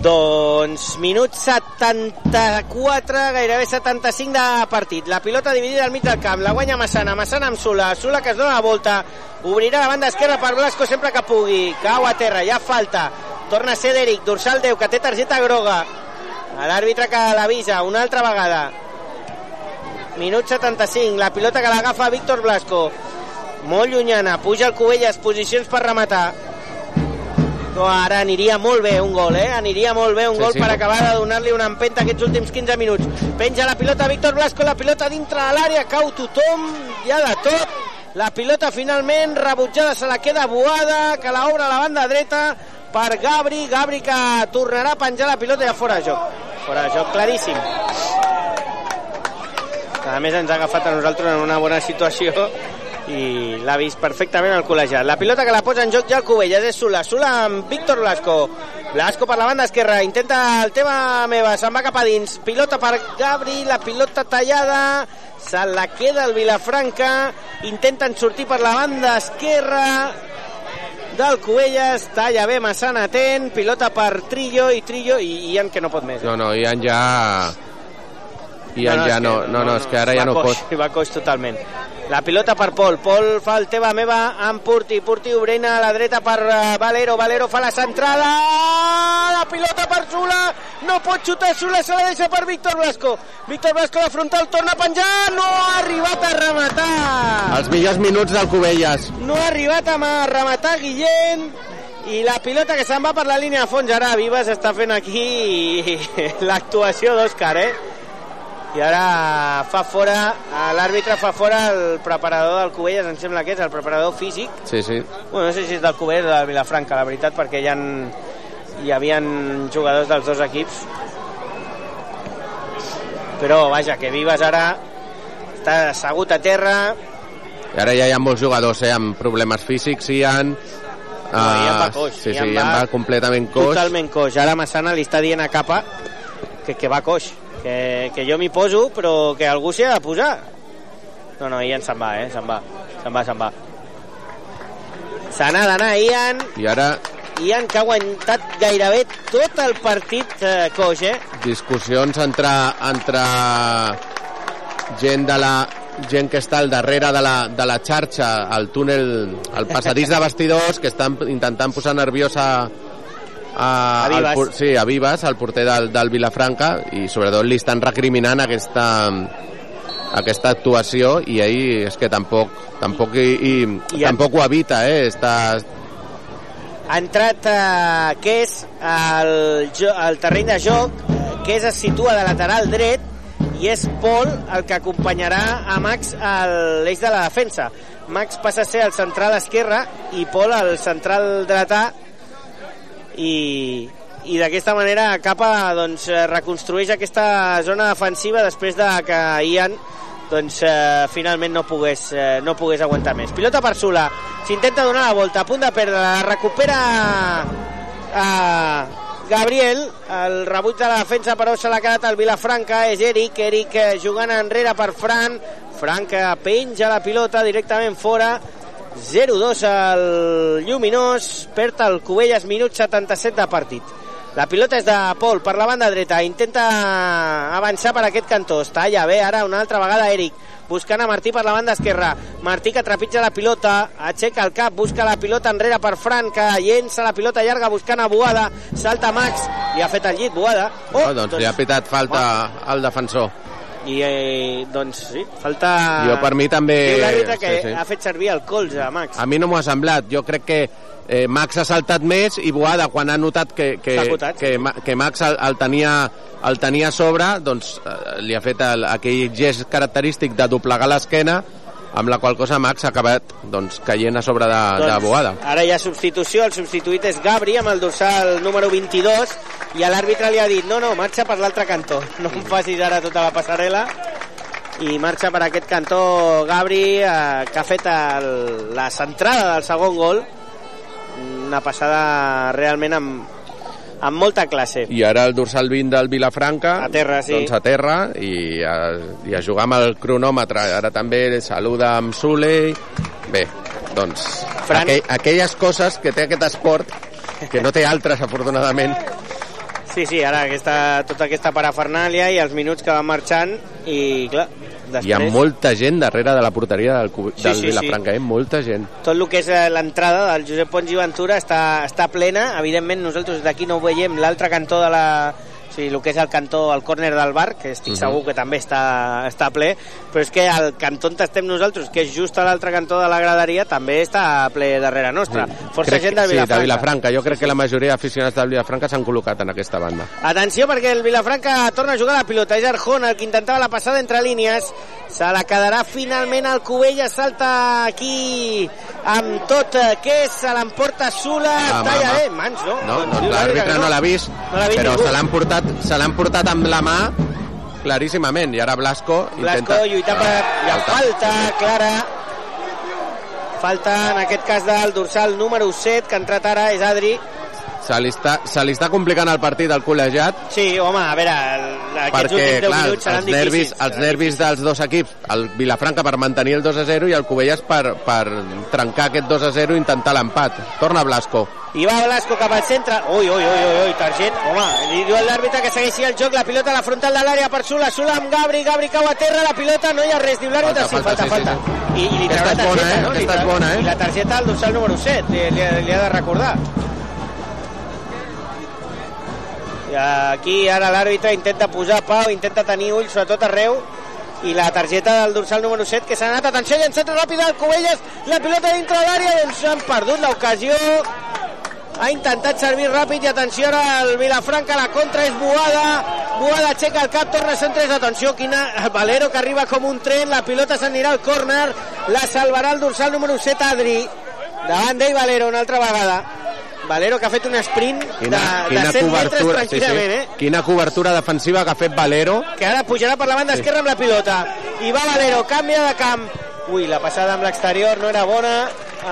Doncs minut 74, gairebé 75 de partit. La pilota dividida al mig del camp, la guanya Massana, Massana amb Sula, Sula que es dona la volta, obrirà la banda esquerra per Blasco sempre que pugui, cau a terra, ja falta, torna a ser d'Eric, dorsal 10, que té targeta groga, l'àrbitre que l'avisa una altra vegada. Minut 75, la pilota que l'agafa Víctor Blasco, molt llunyana, puja el Cubelles, posicions per rematar, no, ara aniria molt bé un gol, eh? Aniria molt bé un Sí, gol sí. per acabar de donar-li una empenta aquests últims 15 minuts. Penja la pilota Víctor Blasco, la pilota dintre de l'àrea, cau tothom, hi ha de tot. La pilota finalment rebutjada se la queda Boada, que la obre a la banda dreta per Gabri, Gabri que tornarà a penjar la pilota ja fora de joc. Fora de joc, claríssim. A més ens ha agafat a nosaltres en una bona situació i l'ha vist perfectament el col·legiat. La pilota que la posa en joc ja el Cubelles és Sula. Sula amb Víctor Blasco. Blasco per la banda esquerra, intenta el tema meva, se'n va cap a dins. Pilota per Gabri, la pilota tallada, se la queda el Vilafranca, intenten sortir per la banda esquerra del Cubelles, talla bé Massana atent, pilota per Trillo i Trillo i Ian que no pot més. No, no, Ian ja... Ja és no, que no, no, és que ara ja no coix, pot. Va coix totalment. La pilota per Pol. Pol fa el teva meva amb Purti. Purti obrint a la dreta per eh, Valero. Valero fa la centrada. La pilota per Sula. No pot xutar Sula, se la deixa per Víctor Blasco. Víctor Blasco la frontal, torna a penjar. No ha arribat a rematar. Els millors minuts del Cubelles. No ha arribat a ma- rematar Guillem i la pilota que se'n va per la línia de fons ara Vives està fent aquí l'actuació d'Òscar eh? I ara fa fora l'àrbitre fa fora el preparador del Cubelles em sembla que és el preparador físic Sí, sí. bueno, no sé si és del Cubelles o del Vilafranca la veritat perquè hi, ha, hi havien jugadors dels dos equips però vaja que Vives ara està assegut a terra I ara ja hi ha molts jugadors, eh, amb problemes físics, Ian... No, Ian va coix, Sí, sí, Ian va va completament coix. Totalment coix. Ara Massana li està dient a Capa que, que va coix, que, que jo m'hi poso, però que algú s'hi ha de posar. No, no, Ian se'n va, eh? Se'n va, se'n va, se'n va. Se n'ha d'anar Ian, I ara Ian que ha aguantat gairebé tot el partit eh, coix, eh? discussions entre, entre gent de la gent que està al darrere de la, de la xarxa, al túnel, al passadís de vestidors, que estan intentant posar nerviosa a, A al Vives. por- sí, a Vives, al porter del, del Vilafranca, i sobretot li estan recriminant aquesta, aquesta actuació i ahir és que tampoc tampoc, i, i, I tampoc ho evita eh? Està, ha entrat eh, que és el, el terreny de joc que es situa de lateral dret i és Pol el que acompanyarà a Max a l'eix de la defensa Max passa a ser el central esquerre i Pol el central dretà i, i d'aquesta manera Capa doncs, eh, reconstrueix aquesta zona defensiva després de que Ian doncs eh, finalment no pogués, eh, no pogués aguantar més. Pilota per Sula, s'intenta donar la volta, a punt de perdre, la recupera a Gabriel, el rebuig de la defensa però se l'ha quedat el Vilafranca, és Eric, Eric eh, jugant enrere per Fran, Fran que penja la pilota directament fora, 0-2 al Lluminós, perd el Cubelles, minut 77 de partit. La pilota és de Pol per la banda dreta, intenta avançar per aquest cantó, està allà bé, ara una altra vegada Eric, buscant a Martí per la banda esquerra, Martí que trepitja la pilota, aixeca el cap, busca la pilota enrere per Fran, que llença la pilota llarga buscant a Boada, salta Max, i ha fet el llit Boada. oh, doncs, li ha pitat falta al defensor I eh, doncs sí, falta... jo per mi també Diu l'àrbitre que sí, sí. ha fet servir el colze a Max. A mi no m'ho ha semblat. Jo crec que eh, Max ha saltat més i Boada, quan ha notat que, que, que, que Max el, el, tenia, el tenia a sobre, doncs eh, li ha fet el, aquell gest característic de doblegar l'esquena, amb la qual cosa Max ha acabat doncs, caient a sobre de, de Boada. Ara hi ha substitució, el substituït és Gabri amb el dorsal número 22 i a l'àrbitre li ha dit no, no, marxa per l'altre cantó, no em facis ara tota la passarel·la i marxa per aquest cantó Gabri eh, que ha fet el, la centrada del segon gol una passada realment amb, amb molta classe. I ara el dorsal 20 del Vilafranca A terra, sí. doncs a terra i a, i a jugar amb el cronòmetre. Ara també saluda amb Sule. Bé, doncs Fran- aquell, aquelles coses que té aquest esport que no té altres afortunadament. Sí, sí, ara aquesta, tota aquesta parafernàlia i els minuts que van marxant i clar, després... Hi ha molta gent darrere de la porteria del, Sí, del sí, sí. Vilafranca, eh? molta gent. tot el que és eh, l'entrada del Josep Pons i Ventura està, està plena. Evidentment, nosaltres d'aquí no ho veiem l'altre cantó de la... O sigui, el que és el cantó, el córner del bar, que estic Mhm. segur que també està, està ple, però és que el cantó on estem nosaltres, que és just a l'altre cantó de la graderia, també està ple darrere nostra. Força Crec gent que- del sí, Vilafranca. de Vilafranca. Jo crec que la majoria d'aficionats del Vilafranca s'han col·locat en aquesta banda. Atenció perquè el Vilafranca torna a jugar la pilota. És Arjona el que intentava la passada entre línies. Se la quedarà finalment el Cubella. Salta aquí amb tot. eh, és? Se l'emporta Sula. Ah, talla bé. Mans, no? No, no diu l'àrbitre que no l'ha vist, No vist però ningú. se l'han portat, se l'han portat amb la mà claríssimament. I ara Blasco Blasco intenta... lluitant per... Hi ha falta clara. Falta, en aquest cas, del dorsal número 7, que ha entrat ara, és Adri. Se li, està, se li està complicant el partit al col·legiat Sí, home, a veure, el- aquests perquè, últims 10 clar, minuts seran els nervis, difícils. els nervis dels dos equips, el Vilafranca per mantenir el 2 a 0 i el Cubelles per, per trencar aquest 2 a 0 i intentar l'empat. Torna Blasco. I va Blasco cap al centre. Ui, ui, ui, ui, ui target. Home, li diu l'àrbitre que segueixi el joc. La pilota a la frontal de l'àrea per Sula. Sula amb Gabri. Gabri cau a terra. La pilota no hi ha res. Diu l'àrbitre. Sí, Falta, falta, falta, falta. sí, I, I li traurà és bona, targeta, eh? no? Aquesta és bona, eh? I la targeta al dorsal número 7. Li, li, li ha de recordar. Aquí ara l'àrbitre intenta posar pau, intenta tenir ulls sobretot arreu. I la targeta del dorsal número 7 que s'ha anat, atenció, llançat ràpid al Covelles la pilota dintre l'àrea, doncs han perdut l'ocasió. Ha intentat servir ràpid i atenció ara el Vilafranca, la contra és Boada, Boada aixeca el cap, torna a centres, atenció, quina, Valero que arriba com un tren, la pilota s'anirà al córner, la salvarà el dorsal número 7 Adri, davant d'ell Valero una altra vegada, Valero que ha fet un sprint Quina, de, quina de 100 metres cobertura, sí, tranquil·lament, sí. eh? Quina cobertura defensiva que ha fet Valero. que ara pujarà per la banda esquerra amb la pilota i va Valero, canvia de camp ui, la passada amb l'exterior no era bona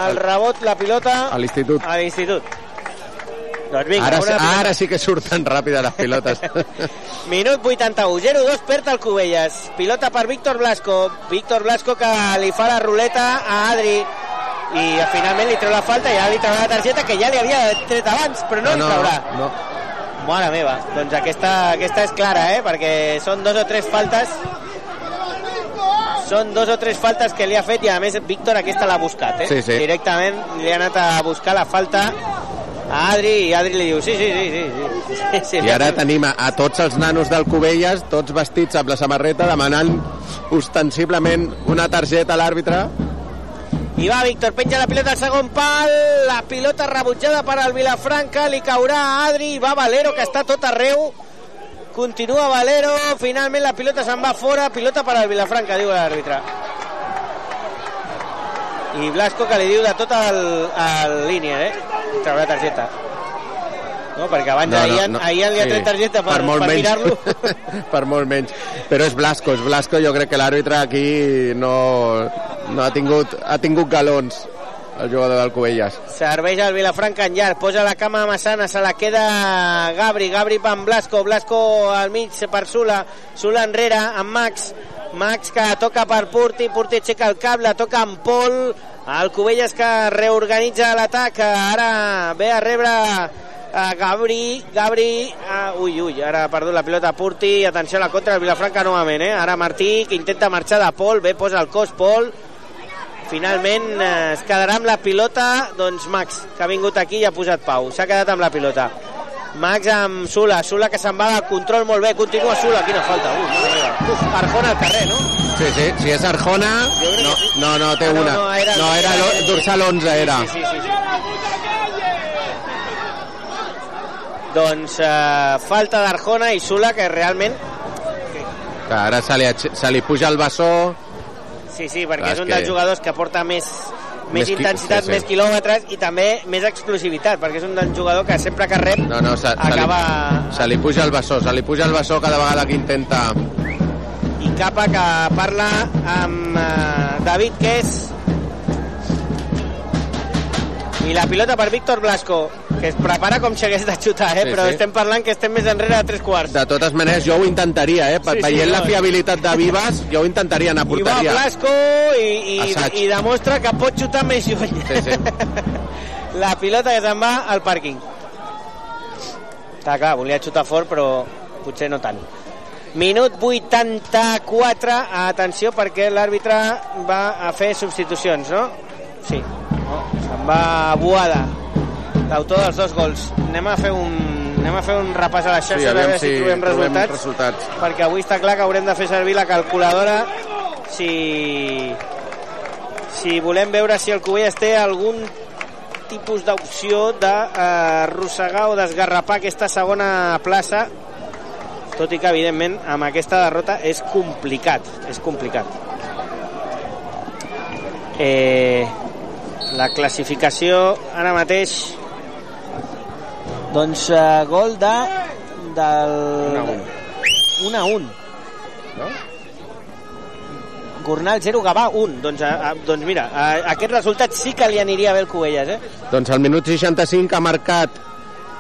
el rebot, la pilota A l'institut. a l'institut doncs vinga, Ara, ara sí que surten ràpides les pilotes. Minut 81, 0-2 perd el Cubelles. Pilota per Víctor Blasco. Víctor Blasco que li fa la ruleta a Adri i finalment li treu la falta i ara li traurà la targeta que ja li havia tret abans, però no, li traurà. no. Mare meva, doncs aquesta, aquesta és clara, eh? perquè són dos o tres faltes són dos o tres faltes que li ha fet i a més Víctor aquesta l'ha buscat, eh? Sí, sí. Directament li ha anat a buscar la falta a Adri i Adri li diu sí, sí, sí, sí, sí, sí, sí I ara tenim a, a tots els nanos del Cubelles, tots vestits amb la samarreta, demanant ostensiblement una targeta a l'àrbitre. I va Víctor, penja la pilota al segon pal, la pilota rebutjada per al Vilafranca, li caurà a Adri, i va Valero que està tot arreu, continua Valero, finalment la pilota se'n va fora, pilota per al Vilafranca, diu l'àrbitre. I Blasco que li diu de tot al, al línia, eh? Traurà targeta. No, perquè abans no, ahir, no, ahir li ha tret targeta per, per, molt per mirar-lo. per molt menys. Però és Blasco, és Blasco. Jo crec que l'àrbitre aquí no, no ha tingut, ha tingut galons el jugador del Cubelles. Serveix el Vilafranca en llarg, posa la cama a Massana, se la queda Gabri, Gabri per Blasco, Blasco al mig per Sula, Sula enrere amb Max, Max que toca per Purti, Purti aixeca el cap, la toca amb Pol, el Cubelles que reorganitza l'atac, ara ve a rebre a Gabri, Gabri, uh, ui, ui, ara ha perdut la pilota Purti, atenció a la contra del Vilafranca novament, eh? ara Martí que intenta marxar de Pol, bé, posa el cos Pol, finalment eh, es quedarà amb la pilota. Doncs Max, que ha vingut aquí i ha posat pau. S'ha quedat amb la pilota. Max amb Sula, Sula que se'n va del control. Molt bé, continua Sula, quina falta. Meva. uf Arjona al carrer, no? Sí, sí, si és Arjona... No, no, no, té Ah, no, una. no, era- no, era lo- dorsal 11, era. Sí, sí, sí, sí. Doncs eh, falta d'Arjona i Sula que realment Que ara se li, se li puja el bessó... sí, sí, perquè Clar, és és un que- dels jugadors que porta més més, Més intensitat, sí, sí. més quilòmetres i també més explosivitat, perquè és un del jugador que sempre que rep No, no, se, se, acaba... li, se li puja el bessó, se li puja el bessó cada vegada que intenta... i Capa que parla amb eh, David Kes i la pilota per Víctor Blasco que es prepara com si hagués de xutar eh? Sí, però sí. estem parlant que estem més enrere de tres quarts De totes maneres, jo ho intentaria, eh? Sí, sí, Veient la no. fiabilitat de Vives, jo ho intentaria anar a i va porteria. Blasco i, i, Assaig. i demostra que pot xutar més lluny Sí, sí. la pilota que se'n va al pàrquing Està clar, volia xutar fort, però potser no tant. Minut 84, atenció perquè l'àrbitre va a fer substitucions, no? Sí, no? Se'n va a Boada, l'autor dels dos gols. Anem a fer un, anem a fer un repàs a les xarxes Sí, a veure si, si trobem trobem resultats, resultats. perquè avui està clar que haurem de fer servir la calculadora si si volem veure si el Covelles té algun tipus d'opció d'arrossegar o d'esgarrapar aquesta segona plaça tot i que evidentment amb aquesta derrota és complicat és complicat eh, la classificació ara mateix. Doncs eh, gol de del 1 a 1 No? Gornal 0, Gavà 1 doncs, a, a, doncs mira, a, a aquest resultat sí que li aniria bé el Covelles eh? Doncs al minut 65 ha marcat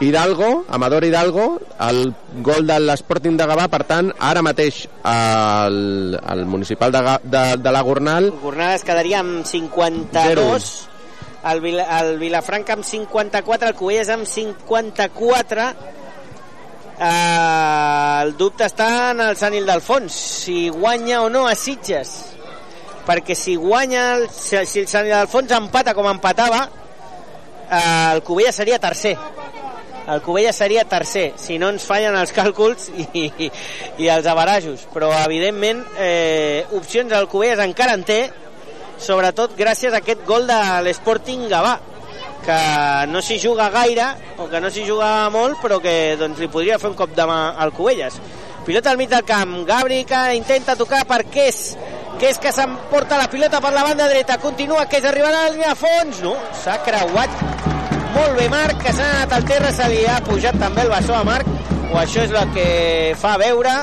Hidalgo, Amador Hidalgo, el gol de l'Sporting de Gavà, per tant, ara mateix el, el municipal de, de, de la Gornal Gornal es quedaria amb 52 el, Vila, el Vilafranca amb 54 el Covelles amb 54 eh, el dubte està en el Sant Ildefons si guanya o no a Sitges. Perquè si guanya el, si, el Sant Ildefons empata com empatava eh, el Covelles seria tercer. El Covelles seria tercer, si no ens fallen els càlculs i, i, i els abarajos. Però, evidentment, eh, opcions el Covelles encara en té, sobretot gràcies a aquest gol de l'Sporting Gavà, que no s'hi juga gaire, o que no s'hi juga molt, però que doncs, li podria fer un cop de mà al Covelles. Pilota al mig del camp, Gabri que intenta tocar per Kes, Kes que s'emporta la pilota per la banda dreta, continua, Kes arribarà a la línia fons, no, s'ha creuat. Molt bé Marc, que s'ha anat al terra, se li ha pujat també el bessó a Marc, o això és el que fa veure.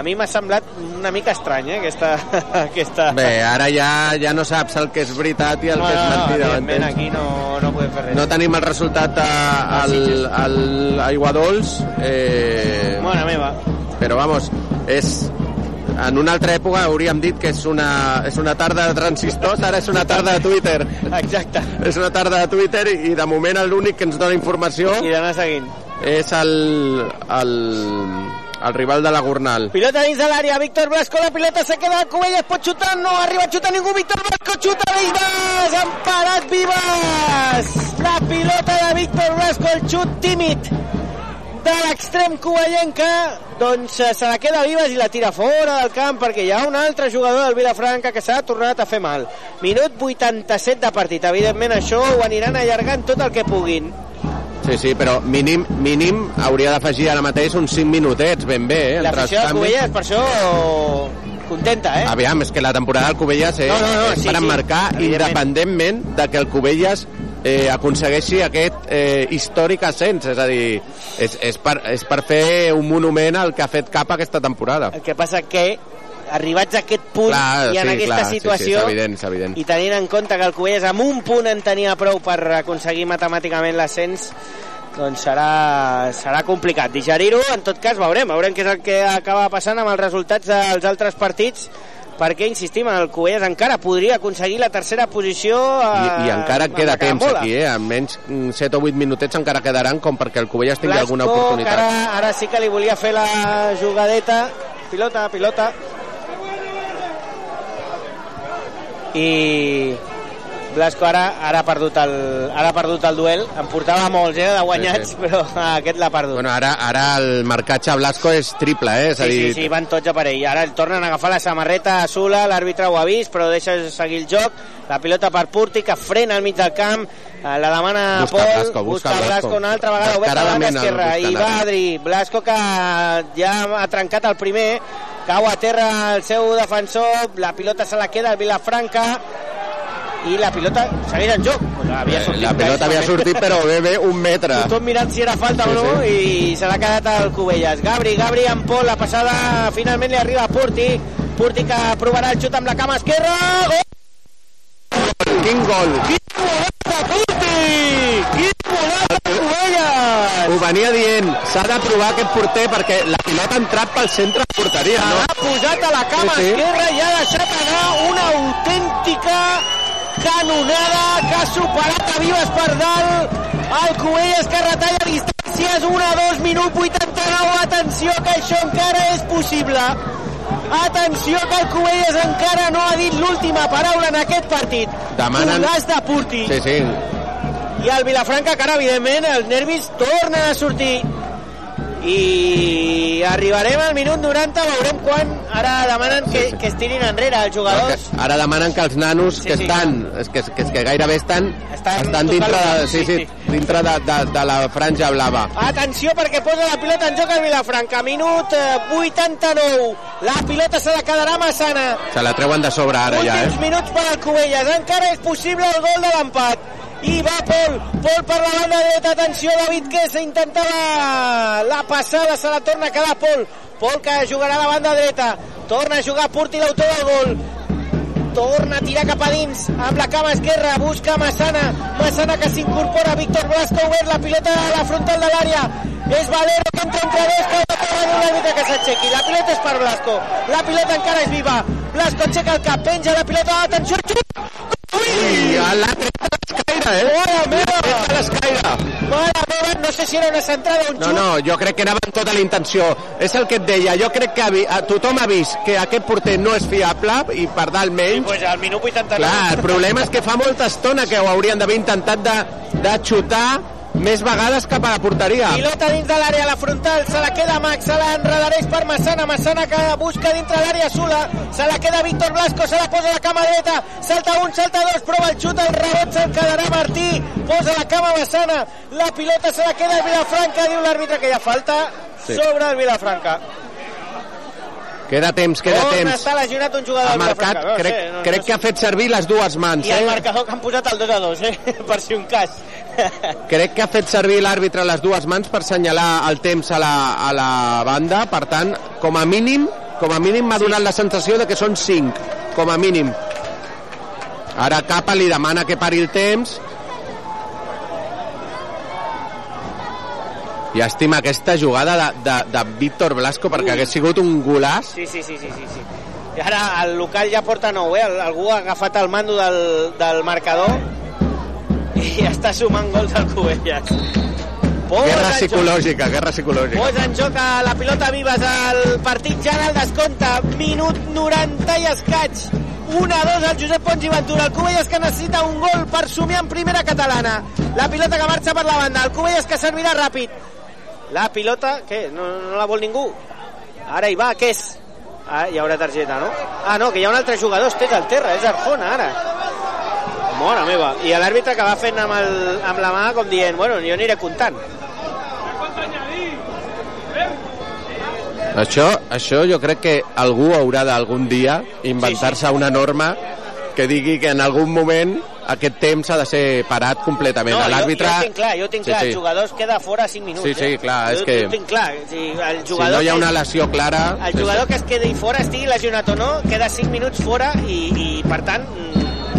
A mi m'ha semblat una mica estrany, eh, aquesta... aquesta... Bé, ara ja ja no saps el que és veritat i el no, que és no, no, mentida. evidentment m'entens? aquí no, no podem fer res. No tenim el resultat a, al, al Aigua Dols, eh, Mare meva. però vamos, és en una altra època hauríem dit que és una, és una tarda de transistors, ara és una tarda de Twitter. Exacte. És una tarda de Twitter i, i de moment l'únic que ens dona informació I d'anar seguint. és el, el, el rival de la Gornal. Pilota dins de l'àrea, Víctor Blasco, la pilota se queda, Covelles pot xutar, no arriba a xutar ningú, Víctor Blasco xuta, Vives, han parat Vives! La pilota de Víctor Blasco, el xut tímid de l'extrem covellenca, doncs eh, se la queda Vives i la tira fora del camp perquè hi ha un altre jugador del Vilafranca que s'ha tornat a fer mal. Minut 87 de partit. Evidentment això ho aniran allargant tot el que puguin. Sí, sí, però mínim, mínim hauria d'afegir ara mateix uns 5 minutets, ben bé, eh? L'afició del. Covelles per això contenta, eh? Aviam, és que la temporada del Covelles eh, No, no, no, és sí, per sí, independentment de que el Covelles eh, aconsegueixi aquest eh, històric ascens, és a dir, és, és, per, és per fer un monument al que ha fet cap aquesta temporada. El que passa que arribats a aquest punt Clar, i en sí, aquesta clar, sí, sí, situació és evident, és evident. i tenint en compte que el Covelles amb un punt en tenia prou per aconseguir matemàticament l'ascens doncs serà, serà complicat digerir-ho, en tot cas veurem veurem què és el que acaba passant amb els resultats dels altres partits perquè, insistim, el Covelles encara podria aconseguir la tercera posició I, eh, I encara amb queda temps aquí, eh? almenys mm, 7 o 8 minutets encara quedaran com perquè el Covelles tingui Blasco, alguna oportunitat. Ara, ara sí que li volia fer la jugadeta. Pilota, pilota. I Blasco ara, ara, ha perdut el, ara ha perdut el duel. En portava molts, eh, de guanyats, Sí, sí. però aquest l'ha perdut. Bueno, ara, ara el marcatge a Blasco és triple, eh? És a Sí, dir, sí, sí, van tots a parell. Ara el tornen a agafar la samarreta a Sula, l'àrbitre ho ha vist, però deixa seguir el joc. La pilota per Purti, que frena al mig del camp, eh, la demana Busca Pol, Blasco, busca Blasco. Blasco. una altra vegada, obert a la banda Descaradament el esquerra, i busca va Adri, Blasco que ja ha trencat el primer, cau a terra el seu defensor, la pilota se la queda al Vilafranca, i la pilota segueix en joc. Pues havia eh, sortit la pilota havia sortit, però bé, bé, un metre. Tothom mirant si era falta Sí, o no sí. i se l'ha quedat al Cubelles. Gabri, Gabri amb Pol, la passada finalment li arriba a Purti. Purti que provarà el xut amb la cama esquerra. Gol Quin gol! de Purti! Quin golaç de Cubelles! Ho venia dient, s'ha de provar aquest porter perquè la pilota ha entrat pel centre de porteria, no? Ha posat a la cama Sí, sí. esquerra i ha deixat anar una autèntica canonada que ha superat a Vives per dalt el Cubelles que retalla distància Gràcies, 1 a 2, minut 89. Atenció que això encara és possible. Atenció que el Covelles encara no ha dit l'última paraula en aquest partit. Demanen- Golaç de Purti. Sí, sí. I el Vilafranca, que ara, evidentment, els nervis tornen a sortir. I arribarem al minut 90, veurem quan ara demanen que, sí. que es tirin enrere els jugadors. Que ara demanen que els nanos Sí, que sí. estan, és que, és que gairebé estan, Estan estan dintre, de, sí, sí, sí, dintre de, de, de la franja blava. Atenció perquè posa la pilota en joc el Vilafranca. Minut eh, 89. La pilota se la quedarà Massana. Se la treuen de sobre ara ja, Últims eh? minuts per al Covelles. Encara és possible el gol de l'empat. I va Pol, Pol per la banda dreta, atenció David que s'intentava la passada, se la torna a quedar Pol, Pol que jugarà a la banda dreta, torna a jugar Purti l'autor del gol, torna a tirar cap a dins amb la cama esquerra, busca Massana Massana que s'incorpora, Víctor Blasco obert la pilota a la frontal de l'àrea. És Valero que entra entre dos que ha de un àrbitre que s'aixequi, la pilota és per Blasco la pilota encara és viva. Blasco aixeca el cap, penja la pilota, atenció xut! I a l'altre l'escaire, eh? Mare meva! A l'escaire. Mare meva, no sé si era una centrada o un No, xut no, jo crec que anava amb tota la intenció. És el que et deia, jo crec que a, tothom ha vist que aquest porter no és fiable i per dalt menys. pues al minut 89 Clar, el problema és que fa molta estona que ho haurien d'haver intentat de, de xutar més vegades cap a la porteria. Pilota dins de l'àrea, la frontal, se la queda Max, se la enredareix per Massana, Massana que busca dintre l'àrea Sula, se la queda Víctor Blasco, se la posa a la cama dreta, salta un, salta dos, prova el xut, el rebot se'l quedarà Martí, posa la cama Massana, la pilota se la queda el Vilafranca, diu l'àrbitre que hi ha falta Sí. sobre el Vilafranca. Queda temps, queda a temps. estar lesionat un jugador Ha del marcat, Vilafranca. Crec, sé, no, crec no que ha fet servir les dues mans, I el eh? marcador que han posat el 2 a 2, eh? per si un cas. Crec que ha fet servir l'àrbitre les dues mans per senyalar el temps a la, a la banda, per tant, com a mínim, com a mínim m'ha donat la sensació de que són 5, com a mínim. Ara Capa li demana que pari el temps. I estima aquesta jugada de, de, de Víctor Blasco perquè Ui. hagués sigut un golàs. Sí, sí, sí, sí, sí, sí. I ara el local ja porta 9, eh? Algú ha agafat el mando del, del marcador i està sumant gols al Covelles. Posa Guerra en joc- psicològica, guerra psicològica. Posa en joc a la pilota Vives el partit ja en el descompte minut 90 i escaig 1 a 2 el Josep Pons i Ventura el Covelles que necessita un gol per somiar en primera catalana la pilota que marxa per la banda el Covelles que servirà ràpid la pilota, què? No, no la vol ningú ara hi va, què és? Ah, hi haurà targeta, no? Ah, no, que hi ha un altre jugador estès al terra, és Arjona ara Mora meva. I l'àrbitre que va fent amb, el, amb la mà com dient, bueno, jo aniré comptant. Això, això jo crec que algú haurà d'algun dia inventar-se una norma que digui que en algun moment aquest temps ha de ser parat completament. No, L'àrbitre... jo, jo tinc clar, jo tinc Sí, clar, sí. els jugadors queda fora 5 minuts. Sí, sí, eh? clar, és jo, que- Jo tinc clar, si el Si jugador, no hi ha una lesió clara... el jugador que es quedi fora, estigui lesionat o no, queda 5 minuts fora i, i per tant,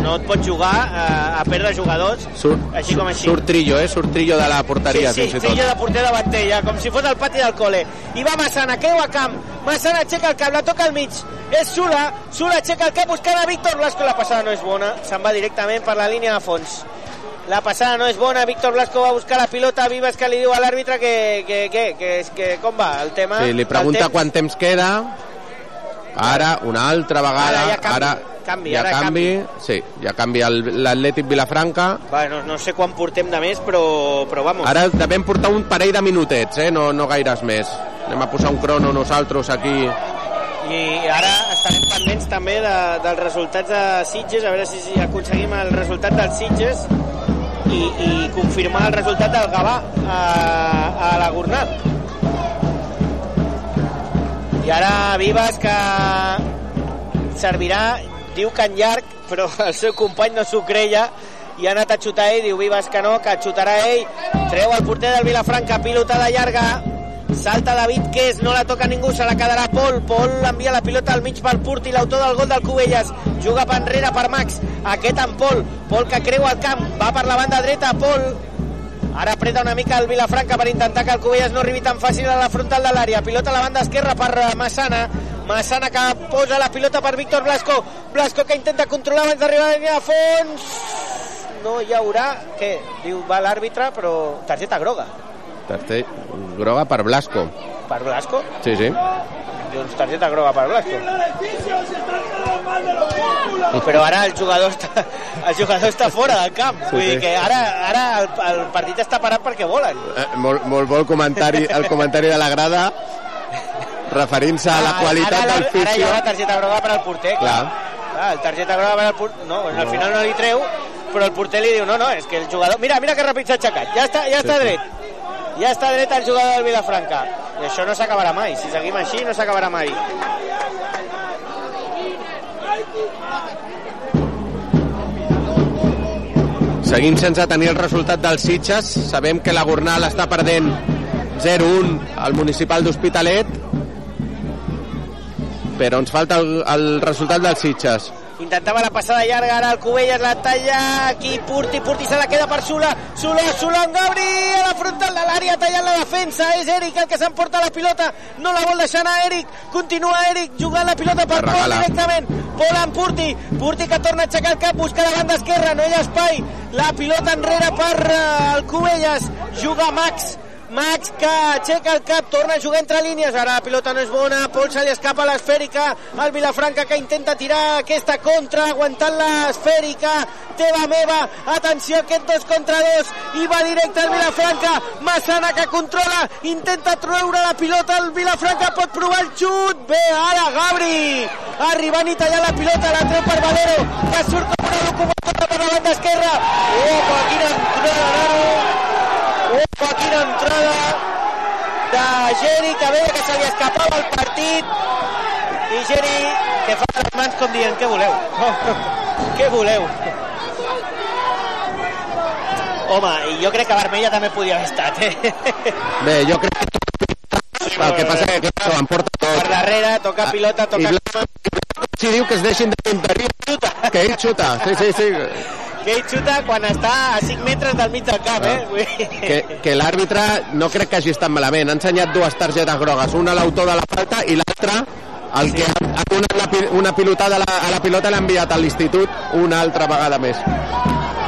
no et pots jugar a, a perdre jugadors Surt, així com així. surt trillo, eh? Surt trillo de la porteria, sí, sí, fins trillo de porter davanter, ja, com si fos el pati del col·le. I va Massana, creu a camp. Massana aixeca el cap, la toca al mig. És Sula, Sula aixeca el cap buscant a Víctor Blasco. La passada no és bona, se'n va directament per la línia de fons. La passada no és bona, Víctor Blasco va a buscar la pilota, Vives que li diu a l'àrbitre que, que, que, que, que, que com va el tema. Sí, li pregunta temps. quant temps queda. Ara, una altra vegada. Ara ja canvi, ara, canvi, ara canvi. Sí, ja canvi el- l'Atlètic Vilafranca. Va, no, sé quan portem de més, però, però vamos. Ara devem portar un parell de minutets, eh? No, no gaires més. Anem a posar un crono nosaltres aquí. I ara estarem pendents també de, dels resultats de Sitges, a veure si, si aconseguim el resultat dels Sitges i, i confirmar el resultat del Gavà a, a la Gornal. I ara Vives que servirà, diu que en llarg, però el seu company no s'ho creia i ha anat a xutar ell, diu Vives que no, que xutarà ell, treu el porter del Vilafranca, pilotada llarga, salta David Ques, no la toca ningú, se la quedarà Pol, Pol envia la pilota al mig pel Purt i l'autor del gol del Cubelles, juga per enrere per Max, aquest en Pol, Pol que creua el camp, va per la banda dreta, Pol, Ara apreta una mica el Vilafranca per intentar que el Cubelles no arribi tan fàcil a la frontal de l'àrea. Pilota a la banda esquerra per Massana. Massana que posa la pilota per Víctor Blasco. Blasco que intenta controlar abans d'arribar a la línia de fons. No hi haurà... Què? Diu, va l'àrbitre, però targeta groga. Targeta groga per Blasco. Per Blasco? Sí, sí. Doncs targeta groga per Blasco. Però ara el jugador està, el jugador està fora del camp. Sí, Vull dir que ara, ara el, el partit està parat perquè volen. Eh, molt, molt bo el comentari, el comentari de la grada referint-se a la qualitat ara, del Ara hi ha la targeta groga per al porter, clar. Clar. clar el targeta groga per al porter... No, al final no li treu, però el porter li diu, no, no, és que el jugador... Mira, mira que ràpid s'ha aixecat. Ja està, ja està sí. dret. Ja està dret el jugador del Vilafranca. I això no s'acabarà mai. Si seguim així, no s'acabarà mai. Seguim sense tenir el resultat dels Sitges. Sabem que la Gornal està perdent 0-1 al municipal d'Hospitalet, però ens falta el, el resultat dels Sitges. Intentava la passada llarga, ara el Cubelles la talla, aquí Purti, Purti se la queda per Sula, Sula, Sula, en Gabri, a la frontal de l'àrea, tallant la defensa, és Eric el que s'emporta la pilota, no la vol deixar anar Eric, continua Eric jugant la pilota per Pol directament, Pol amb Purti, Purti que torna a aixecar el cap, busca la banda esquerra, no hi ha espai, la pilota enrere per eh, el Cubelles, juga Max, Max que aixeca el cap, torna a jugar entre línies, ara la pilota no és bona, Pol se li escapa l'esfèrica, el Vilafranca que intenta tirar aquesta contra, aguantant l'esfèrica, teva meva, atenció aquest dos contra dos, i va directe al Vilafranca, Massana que controla, intenta treure la pilota, el Vilafranca pot provar el xut, bé, ara Gabri, arribant i tallant la pilota, la treu per Valero, que surt com una locomotora per la banda esquerra, opa, quina entrada, Opa, quina entrada de Geri, que veia que se li escapava el partit. I Geri, que fa les mans com dient, què voleu? què voleu? Home, i jo crec que Vermella també podia haver estat, eh? Bé, jo crec que el que passa és que s'ho emporta Per tot. darrere, toca pilota, I toca... Blas si diu que es deixin de tonteria, que ell xuta. Sí, sí, sí. Que ell xuta quan està a 5 metres del mig del camp, eh? Dir- Que, que l'àrbitre no crec que hagi estat malament. Ha ensenyat dues targetes grogues, una a l'autor de la falta i l'altra el que ha, ha donat la, una pilotada a la, a la pilota l'ha enviat a l'institut una altra vegada més.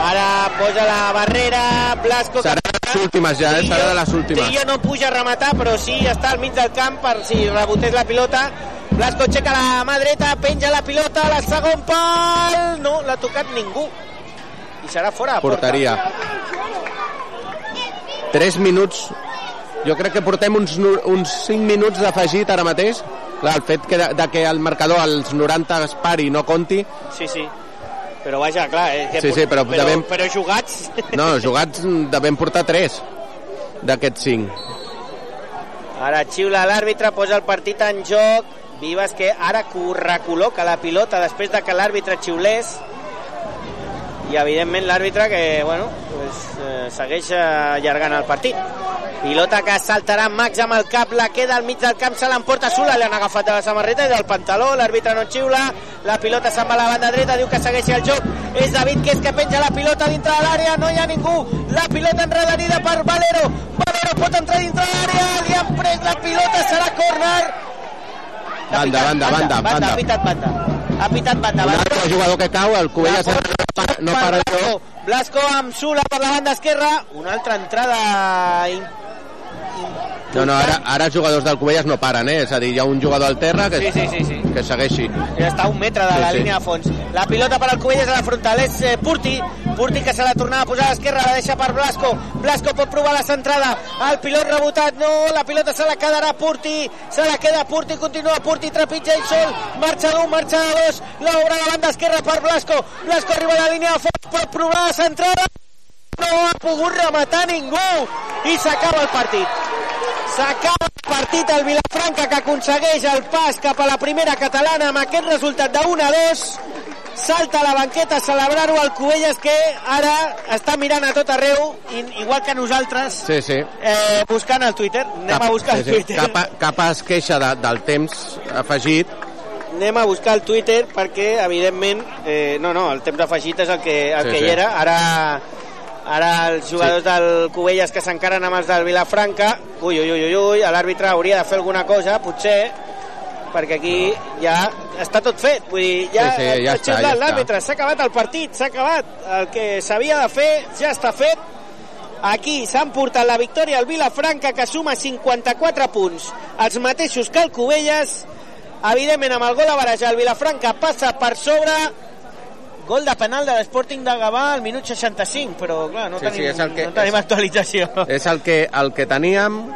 Ara posa la barrera, Blasco... Serà de les últimes ja, eh? Serà de les últimes. Trillo no puja a rematar, però sí està al mig del camp per si rebotés la pilota. Blasco aixeca la mà dreta, penja la pilota, la segon pal... No, l'ha tocat ningú. I serà fora de porta. Porteria. 3 minuts. Jo crec que portem uns, uns 5 minuts d'afegit ara mateix. Clar, el fet que de, de que el marcador als 90 es pari i no compti, Sí, sí. Però vaja, clar... Eh, que Sí, sí, però però, devem- però jugats... no, jugats devem portar 3 d'aquests 5. Ara xiula l'àrbitre, posa el partit en joc. Vives que ara co- recol·loca la pilota després de que l'àrbitre xiulés. I evidentment l'àrbitre que, bueno, pues, eh, segueix allargant el partit. Pilota que saltarà Max amb el cap, la queda al mig del camp, se l'emporta Sula, li han agafat de la samarreta i del pantaló, l'àrbitre no xiula, la pilota se'n va a la banda dreta, diu que segueixi el joc, és David que és que penja la pilota dintre de l'àrea, no hi ha ningú, la pilota enredarida per Valero, Valero pot entrar dintre de l'àrea, li han pres la pilota, serà córner, Ha Banda, pitat, banda, banda, banda, banda. ha pitat banda, ha pitat banda, Un Valero, altre jugador que cau, el Covelles La no para, no para Blasco. amb Sula per la banda esquerra, una altra entrada in... No, no, ara, ara els jugadors del Covelles no paren, eh? És a dir, hi ha un jugador al terra que, Sí, sí, sí, sí. que segueixi. Està a un metre de la Sí, sí. línia de fons. La pilota per al Cubelles a la frontal és eh, Purti. Purti que se la tornava a posar a l'esquerra, la deixa per Blasco. Blasco pot provar la centrada. El pilot rebotat, no, la pilota se la quedarà Purti. Se la queda Purti, continua Purti, trepitja ell sol. Marxa d'un, marxa de dos. L'obre a la banda esquerra per Blasco. Blasco arriba a la línia de fons, pot provar la centrada. No ha pogut rematar ningú. I s'acaba el partit. S'acaba el partit el Vilafranca que aconsegueix el pas cap a la primera catalana amb aquest resultat de 1 a 2 salta a la banqueta a celebrar-ho al Cubelles que ara està mirant a tot arreu igual que nosaltres Sí, sí. eh, buscant el Twitter anem a buscar el sí, sí. Twitter Cap, cap es queixa de, del temps afegit. anem a buscar el Twitter perquè evidentment eh, no, no, el temps afegit és el que, el Sí, que sí. hi era ara ara els jugadors Sí. del Cubelles que s'encaren amb els del Vilafranca. Ui, ui, ui, ui, ui l'àrbitre hauria de fer alguna cosa potser perquè aquí ja està tot fet. Vull dir, ja, Sí, sí, ja ha està, ja l'àrbitre, s'ha acabat el partit s'ha acabat. El que s'havia de fer ja està fet. Aquí s'han portat la victòria al Vilafranca, que suma 54 punts, els mateixos que el Cubelles. Evidentment, amb el gol a barajar, el Vilafranca passa per sobre gol de penal de l'Sporting de Gavà al minut 65, però clar, no Sí, tenim, sí, és el que- no tenim és- actualització. És el que, el que teníem,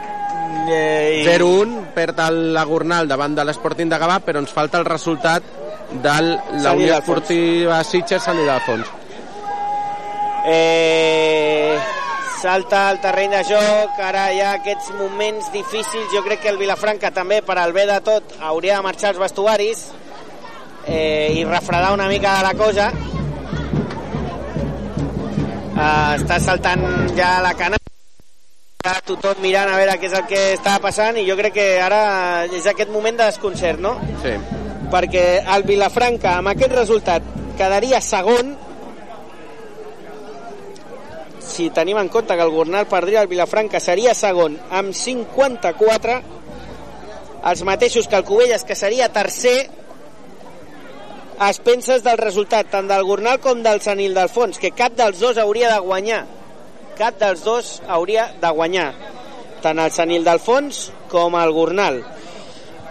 Eh, i- 0-1, perd la Gornal davant de l'Sporting de Gavà, però ens falta el resultat de la Unió. Esportiva Sitges Sant Ildefons. Eh, salta al terreny de joc, ara hi ha aquests moments difícils, jo crec que el Vilafranca també, per al bé de tot, hauria de marxar als vestuaris eh, i refredar una mica la cosa. Eh, està saltant ja la cana Està tothom mirant a veure què és el que està passant i jo crec que ara és aquest moment de desconcert, no? Sí. perquè el Vilafranca amb aquest resultat quedaria segon si tenim en compte que el Gornal perdria el Vilafranca seria segon amb 54 els mateixos que el Cubelles que seria tercer a expenses del resultat tant del Gornal com del Sant Ildefons que cap dels dos hauria de guanyar. Cap dels dos hauria de guanyar. Tant el Sant Ildefons com el Gornal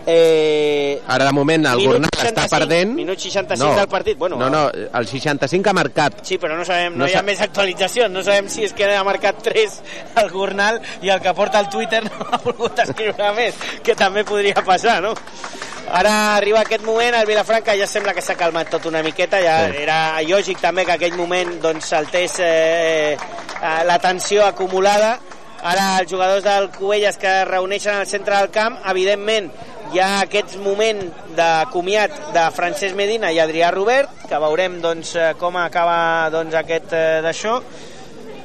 eh, Ara, de moment, el Gornal està 65, perdent. minut 65 del partit. Bueno, no, no, el 65 ha marcat. Sí, però no sabem, no, No hi ha més actualitzacions, no sabem si és que ha marcat 3 el Gornal i el que porta el Twitter no ha volgut escriure més, que també podria passar, no? Ara arriba aquest moment, el Vilafranca ja sembla que s'ha calmat tot una miqueta, ja Sí. era lògic també que aquell moment doncs, saltés eh, eh, la tensió acumulada. Ara els jugadors del Cubelles que es reuneixen al centre del camp, evidentment hi ha aquest moment de comiat de Francesc Medina i Adrià Robert, que veurem doncs, eh, com acaba doncs, aquest eh, d'això.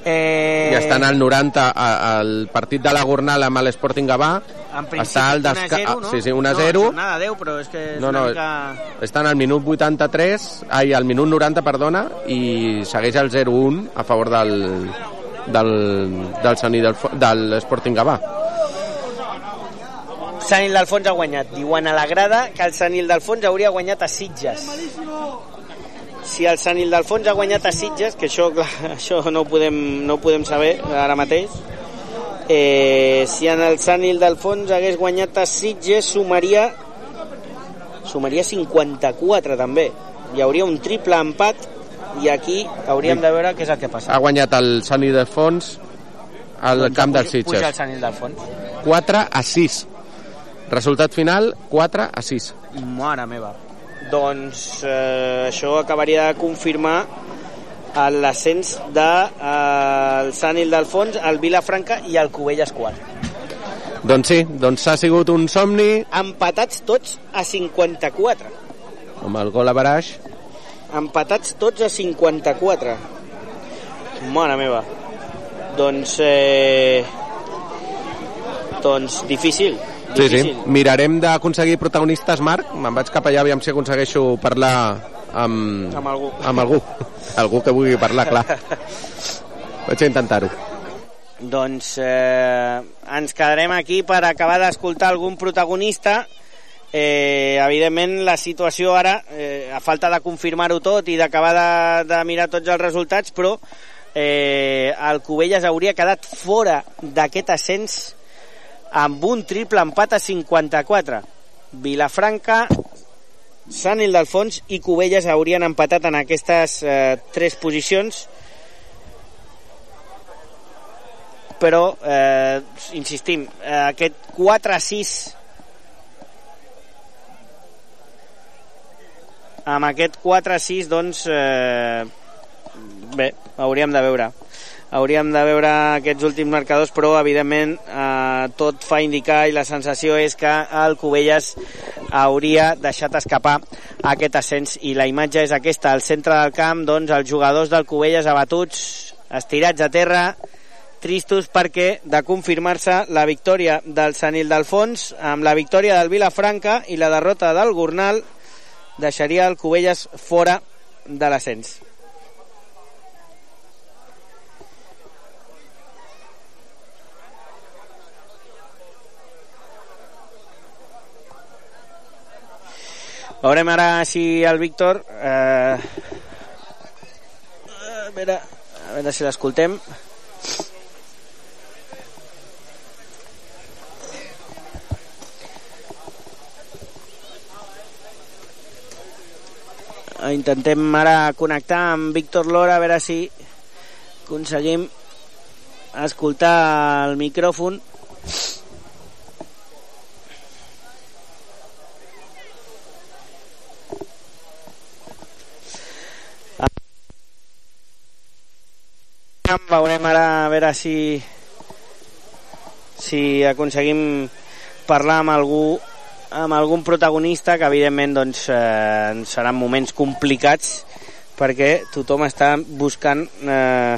Eh, Ja estan al 90 a- al partit de la Gornal amb l'Sporting Gavà. en principi, Està al 1 a desca... 0, no? Sí, sí, 1 a No, 0. jornada 10, però és que és No, una no, mica... estan al minut 83, ai, al minut 90, perdona, i segueix el 0-1 a favor del, del, del Sant del, de l'Sporting Gavà. Sant Ildefons ha guanyat. Diuen a la grada que el Sant Ildefons hauria guanyat a Sitges. Si el Sant Ildefons ha guanyat a Sitges, que això, clar, això no, ho podem, no ho podem saber ara mateix, eh, si en el Sant Ildefons hagués guanyat a Sitges, sumaria sumaria 54 també. Hi hauria un triple empat i aquí hauríem de veure què és el que passa. Ha guanyat el Sant Ildefons al Doncs camp del puja- Puja el Sitges. Sant Ildefons. 4 a 6. Resultat final, 4 a 6. Mare meva. Doncs eh, això acabaria de confirmar l'ascens de eh, el Sant Ildefons, el Vilafranca i el Cubelles 4. Doncs sí, doncs ha sigut un somni Empatats tots a 54. amb el gol a Baraix. Empatats tots a 54. Mare meva. Doncs... Eh, doncs difícil. Sí, sí. Mirarem d'aconseguir protagonistes, Marc. Me'n vaig cap allà, aviam si aconsegueixo parlar amb... Amb algú. Amb algú. algú que vulgui parlar, clar. Vaig intentar-ho. Doncs eh, ens quedarem aquí per acabar d'escoltar algun protagonista. Eh, evidentment, la situació ara, eh, a falta de confirmar-ho tot i d'acabar de, de mirar tots els resultats, però eh, el Cubelles hauria quedat fora d'aquest ascens amb un triple empat a 54. Vilafranca, Sant Ildefons i Cubelles haurien empatat en aquestes eh, tres posicions però eh, insistim, eh, aquest 4 a 6 amb aquest 4 a 6 doncs eh, bé, hauríem de veure hauríem de veure aquests últims marcadors però evidentment eh, tot fa indicar i la sensació és que el Cubelles hauria deixat escapar aquest ascens i la imatge és aquesta al centre del camp doncs els jugadors del Cubelles abatuts estirats a terra tristos perquè de confirmar-se la victòria del Sant Ildefons amb la victòria del Vilafranca i la derrota del Gornal deixaria el Cubelles fora de l'ascens. Veurem ara si el Víctor... Eh, a, veure, a veure si l'escoltem. Intentem ara connectar amb Víctor Lora a veure si aconseguim escoltar el micròfon veure si si aconseguim parlar amb algú amb algun protagonista que evidentment doncs, eh, seran moments complicats perquè tothom està buscant eh,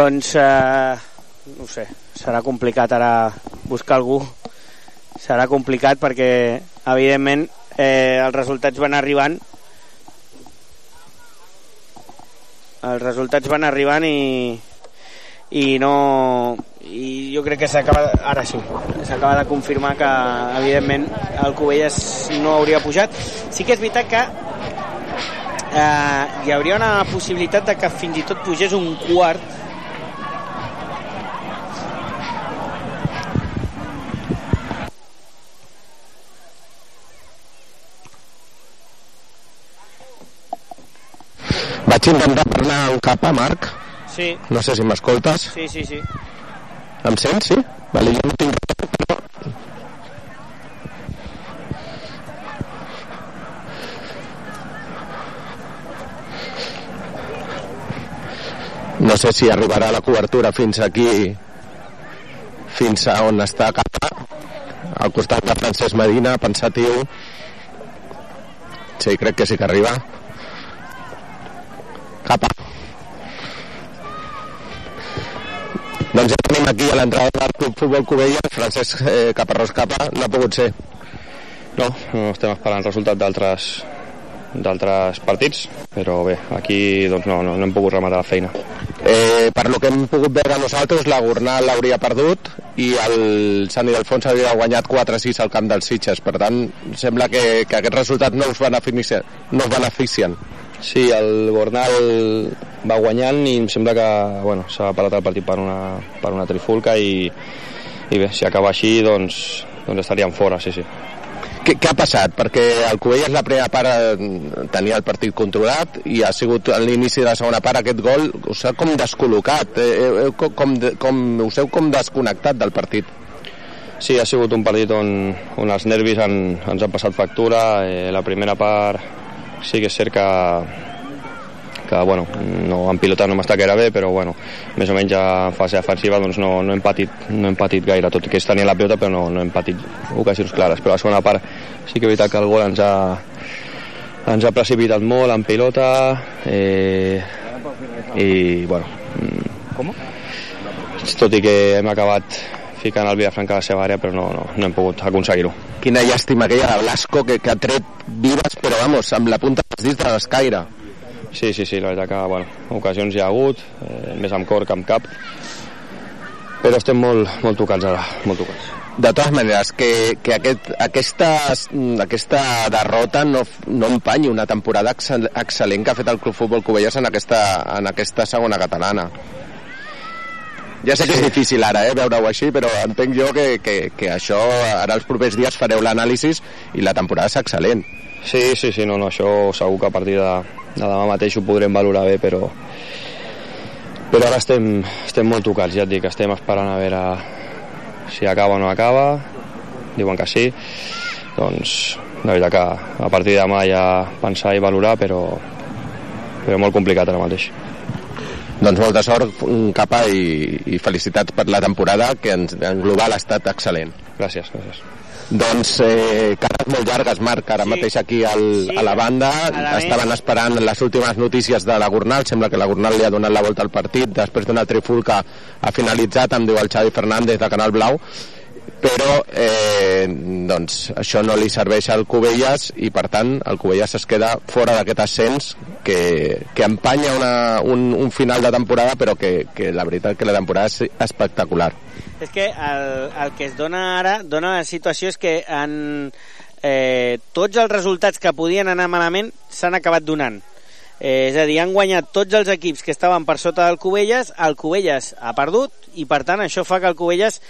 doncs eh, no sé, serà complicat ara buscar algú. Serà complicat perquè evidentment eh, els resultats van arribant. Els resultats van arribant i i no i jo crec que s'acaba ara sí, s'acaba de confirmar que evidentment el Covelles no hauria pujat. Sí que és veritat que eh, hi hauria una possibilitat de que fins i tot pugés un quart Vaig intentar parlar amb capa, Marc. Sí. No sé si m'escoltes. Sí, sí, sí. Em sents, sí? Vale, jo no tinc... Però... No sé si arribarà la cobertura fins aquí, fins a on està Capa, al costat de Francesc Medina, pensatiu. Sí, crec que sí que arriba. Capa. Doncs ja tenim aquí a l'entrada del Club Futbol Covella, Francesc eh, Caparrós Capa, no ha pogut ser. No, no estem esperant resultat d'altres d'altres partits, però bé, aquí doncs no, no, no hem pogut rematar la feina. Eh, per lo que hem pogut veure nosaltres, la Gornal l'hauria perdut i el Sant Ildefonso havia guanyat 4-6 al camp dels Sitges. Per tant, sembla que, que aquest resultat no us beneficien. No us beneficien. Sí, el Gornal va guanyant i em sembla que bueno, s'ha parat el partit per una, per una trifulca i, i bé, si acaba així doncs, doncs estaríem fora, sí, sí. Què, què ha passat? Perquè el Covelles la primera part eh, tenia el partit controlat i ha sigut a l'inici de la segona part aquest gol us ha com descol·locat, eh, eh, com, com, com, us heu com desconnectat del partit. Sí, ha sigut un partit on, on els nervis han, ens han passat factura. Eh, la primera part sí que és cert que, que bueno, no, en pilota no m'està gaire bé, però bueno, més o menys en fase defensiva doncs no, no, hem patit, no hem patit gaire, tot i que es tenia la pilota però no, no hem patit ocasions clares, però la segona part sí que és veritat que el gol ens ha, ens ha precipitat molt en pilota eh, i bueno Com? tot i que hem acabat ficant el Vilafranca a la seva àrea però no, no, no hem pogut aconseguir-ho Quina llàstima aquella de Blasco que, que ha tret vives, però vamos, amb la punta dels dits de l'escaire. Sí, sí, sí, la veritat que, bueno, ocasions hi ha hagut, eh, més amb cor que amb cap, però estem molt, molt tocats ara, molt tocats. De totes maneres, que, que aquest, aquesta, aquesta derrota no, no empanyi una temporada excel, excel·lent que ha fet el Club Futbol Covelles en aquesta, en aquesta segona catalana. Ja sé que és difícil ara, eh, veure-ho així, però entenc jo que, que, que això, ara els propers dies fareu l'anàlisi i la temporada és excel·lent. Sí, sí, sí, no, no, això segur que a partir de, de demà mateix ho podrem valorar bé, però però ara estem, estem molt tocats, ja et dic, estem esperant a veure si acaba o no acaba, diuen que sí, doncs la veritat que a partir de demà ja pensar i valorar, però, però molt complicat ara mateix. Doncs molta sort, capa, i, i felicitats per la temporada, que en, en global ha estat excel·lent. Gràcies, gràcies. Doncs eh, cares molt llargues, Marc, ara Sí. mateix aquí al, Sí. a la banda. A la Estaven esperant les últimes notícies de la Gornal. Sembla que la Gornal li ha donat la volta al partit. Després d'una trifulca ha finalitzat, em diu el Xavi Fernández de Canal Blau. Però eh, doncs, això no li serveix al Cubelles i per tant el Cubelles es queda fora d'aquest ascens que, que empanya una, un, un final de temporada però que, que la veritat que la temporada és espectacular. És que el, el que es dona ara, dona la situació és que en, eh, tots els resultats que podien anar malament s'han acabat donant. Eh, és a dir, han guanyat tots els equips que estaven per sota del Cubelles, el Cubelles ha perdut i per tant això fa que el Cubelles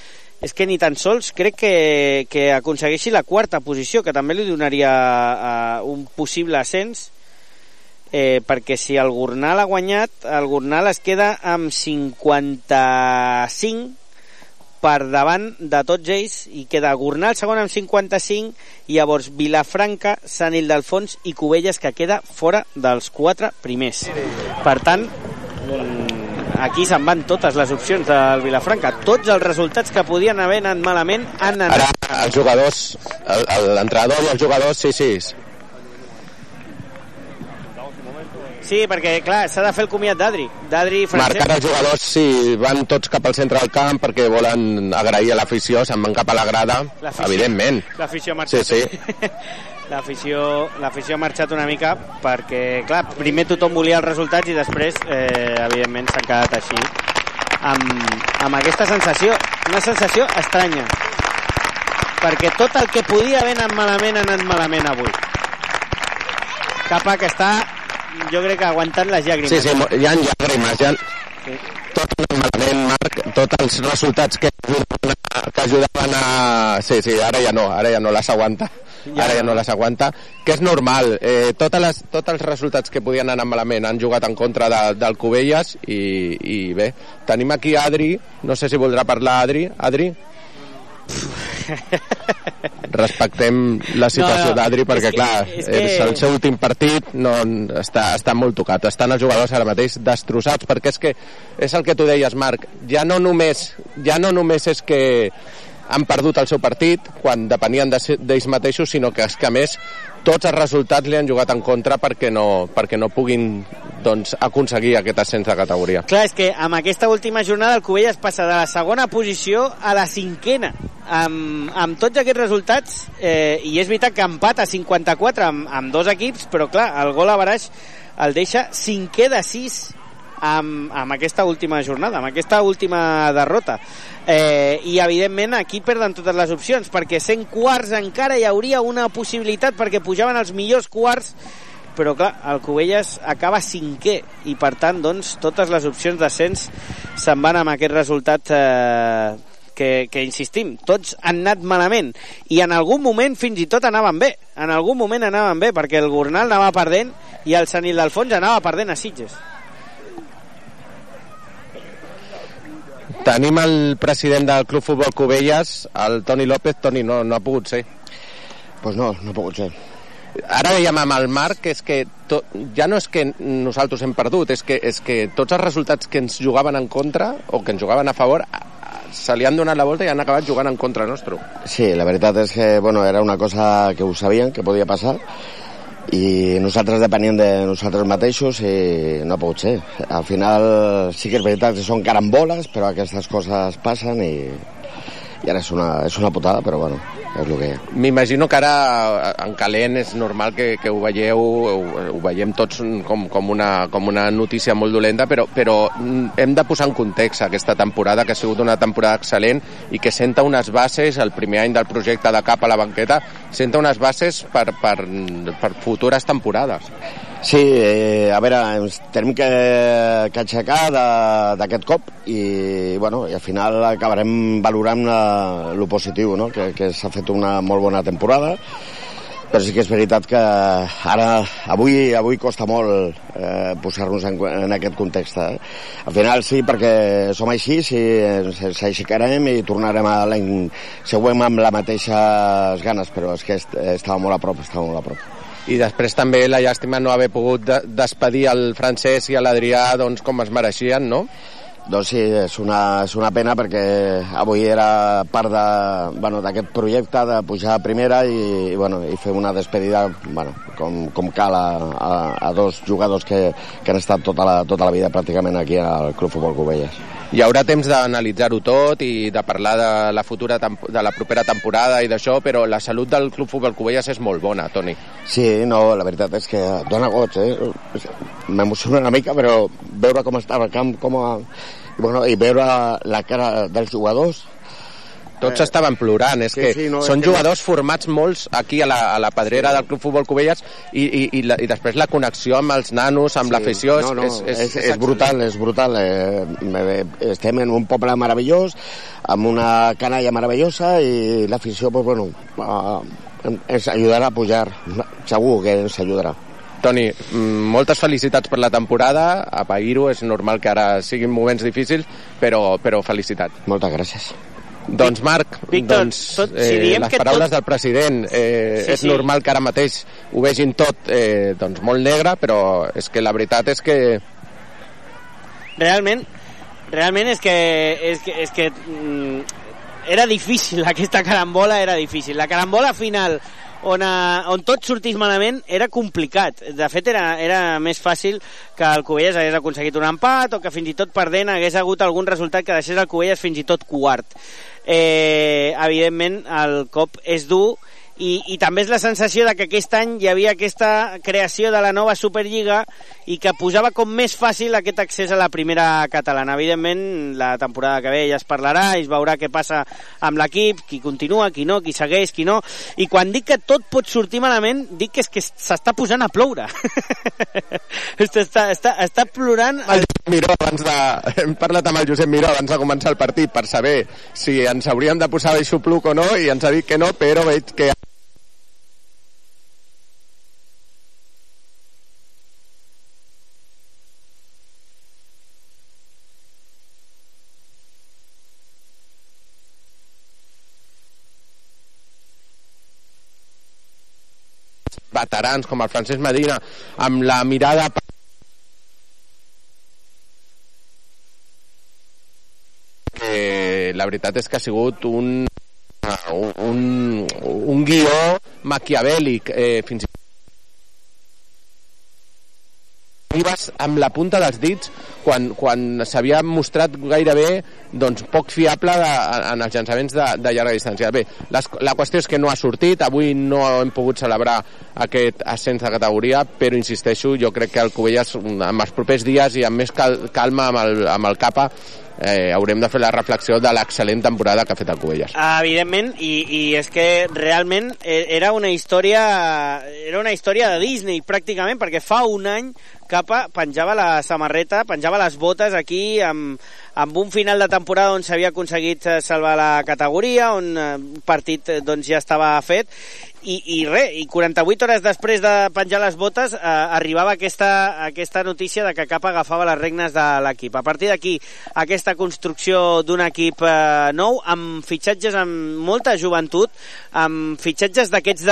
és que ni tan sols crec que, que aconsegueixi la quarta posició, que també li donaria uh, un possible ascens, eh, perquè si el Gornal ha guanyat, el Gornal es queda amb 55 per davant de tots ells i queda Gornal segon amb 55 i llavors Vilafranca, Sant Ildefons i Cubelles que queda fora dels quatre primers. Per tant, aquí se'n van totes les opcions del Vilafranca. Tots els resultats que podien haver anat malament han anat... Ara, els jugadors, l'entrenador i els jugadors, sí, sí. Sí, perquè, clar, s'ha de fer el comiat d'Adri. D'Adri Marcar els jugadors, sí, van tots cap al centre del camp perquè volen agrair a l'afició, se'n van cap a la grada, evidentment. L'afició ha marxat. Sí, sí. L'afició ha marxat una mica perquè, clar, primer tothom volia els resultats i després, eh, evidentment, s'han quedat així amb, amb aquesta sensació, una sensació estranya perquè tot el que podia haver anat malament ha anat malament avui. Capa que està jo crec que aguantant les llàgrimes. Sí, sí, hi ha llàgrimes, hi ha... Sí. Tot malament, Marc, tots els resultats que, que ajudaven a... Sí, sí, ara ja no, ara ja no les aguanta. Ja. Ara ja no les aguanta, que és normal. Eh, totes les, tots els resultats que podien anar malament han jugat en contra de, del Cubelles i, i bé, tenim aquí Adri, no sé si voldrà parlar Adri. Adri? respectem la situació no, no, d'Adri perquè, és que, clar, és, que... és el seu últim partit no, està, està molt tocat. Estan els jugadors ara mateix destrossats perquè és que és el que tu deies, Marc. Ja no només, ja no només és que han perdut el seu partit quan depenien d'ells mateixos, sinó que és que a més tots els resultats li han jugat en contra perquè no, perquè no puguin doncs, aconseguir aquest ascens de categoria. Clar, és que amb aquesta última jornada el Covelles passa de la segona posició a la cinquena. Amb, amb tots aquests resultats, eh, i és veritat que empat a 54 amb, amb dos equips, però clar, el gol a Baraix el deixa cinquè de 6 amb, amb aquesta última jornada, amb aquesta última derrota. Eh, I, evidentment, aquí perden totes les opcions, perquè sent quarts encara hi hauria una possibilitat, perquè pujaven els millors quarts, però clar, el Cubelles acaba cinquè i per tant doncs totes les opcions d'ascens se'n van amb aquest resultat eh, que, que insistim, tots han anat malament i en algun moment fins i tot anaven bé en algun moment anaven bé perquè el Gornal anava perdent i el Sant Ildefons anava perdent a Sitges Tenim el president del Club Futbol Cubelles, el Toni López. Toni, no, no ha pogut ser. Doncs pues no, no ha pogut ser. Ara dèiem amb el Marc que és que to, ja no és que nosaltres hem perdut, és que, és que tots els resultats que ens jugaven en contra o que ens jugaven a favor se li han donat la volta i han acabat jugant en contra nostre. Sí, la veritat és que bueno, era una cosa que ho sabien que podia passar i nosaltres depeníem de nosaltres mateixos i no ha pogut ser. Al final sí que és veritat que són caramboles, però aquestes coses passen i, i ara és una, és una putada, però bueno, és el que. M'imagino que ara en calent és normal que, que ho veieu, ho, ho veiem tots com, com, una, com una notícia molt dolenta, però, però hem de posar en context aquesta temporada, que ha sigut una temporada excel·lent i que senta unes bases, el primer any del projecte de cap a la banqueta, senta unes bases per, per, per futures temporades. Sí, eh, a veure, ens tenim que, que aixecar d'aquest cop i, bueno, i al final acabarem valorant el positiu, no? que, que s'ha fet una molt bona temporada però sí que és veritat que ara, avui, avui costa molt eh, posar-nos en, en aquest context. Eh? Al final sí, perquè som així, sí, ens aixecarem i tornarem a l'any següent amb les mateixes ganes, però és que estava molt a prop, estava molt a prop i després també la llàstima no haver pogut de despedir el francès i l'Adrià doncs, com es mereixien, no? Doncs sí, és una, és una pena perquè avui era part d'aquest bueno, projecte de pujar a primera i, i, bueno, i fer una despedida bueno, com, com cal a, a, a dos jugadors que, que han estat tota la, tota la vida pràcticament aquí al Club Futbol Covelles hi haurà temps d'analitzar-ho tot i de parlar de la futura de la propera temporada i d'això, però la salut del Club Futbol Covelles és molt bona, Toni. Sí, no, la veritat és que dona goig, eh? M'emociona una mica, però veure com està el camp, com a... bueno, i veure la cara dels jugadors, tots Eh, estaven plorant. És sí, que sí, no, és són que- jugadors formats molts aquí a la, a la pedrera del Club Futbol Cubelles i, i, i, la, i després la connexió amb els nanos, amb l'afició, és, no, no, és, és, és, és brutal, és brutal. Eh, eh, estem en un poble meravellós, amb una canalla meravellosa i l'afició, pues, bueno, eh, ens ajudarà a pujar. Segur que ens ajudarà. Toni, mm, moltes felicitats per la temporada. A pair-ho, és normal que ara siguin moments difícils, però, però felicitats. Moltes gràcies. Doncs Marc, Víctor, doncs, tot- si eh, les que paraules tot- del president, eh, Sí, és sí. normal que ara mateix ho vegin tot eh, doncs molt negre, però és que la veritat és que realment realment és que, és que, és que mm, era difícil aquesta carambola era difícil la carambola final on, a, on tot sortís malament era complicat. De fet era, era més fàcil que el Covelles hagués aconseguit un empat o que fins i tot perdent hagués hagut algun resultat que deixés el Covelles fins i tot quart. Eh, evidentment el cop és dur i, i també és la sensació de que aquest any hi havia aquesta creació de la nova Superliga i que posava com més fàcil aquest accés a la primera catalana. Evidentment, la temporada que ve ja es parlarà i es veurà què passa amb l'equip, qui continua, qui no, qui segueix, qui no. I quan dic que tot pot sortir malament, dic que és que s'està posant a ploure. està, està, està, plorant... el Miró abans de... Hem parlat amb el Josep Miró abans de començar el partit per saber si ens hauríem de posar d'aixopluc o no i ens ha dit que no, però veig que veterans com el Francesc Medina amb la mirada que la veritat és que ha sigut un un, un guió maquiavèlic eh, fins i tot arribes amb la punta dels dits quan, quan s'havia mostrat gairebé doncs, poc fiable de, en els llançaments de, de llarga distància. Bé, les, la qüestió és que no ha sortit, avui no hem pogut celebrar aquest ascens de categoria, però insisteixo, jo crec que el Covelles amb els propers dies i amb més cal, calma amb el, amb el capa eh, haurem de fer la reflexió de l'excel·lent temporada que ha fet el Covelles. Evidentment, i, i és que realment eh, era una història era una història de Disney pràcticament, perquè fa un any Capa penjava la samarreta, penjava les botes aquí amb, amb un final de temporada on s'havia aconseguit eh, salvar la categoria, on eh, un partit doncs, ja estava fet, i, i res, i 48 hores després de penjar les botes eh, arribava aquesta, aquesta notícia de que Capa agafava les regnes de l'equip. A partir d'aquí, aquesta construcció d'un equip eh, nou, amb fitxatges amb molta joventut, amb fitxatges d'aquests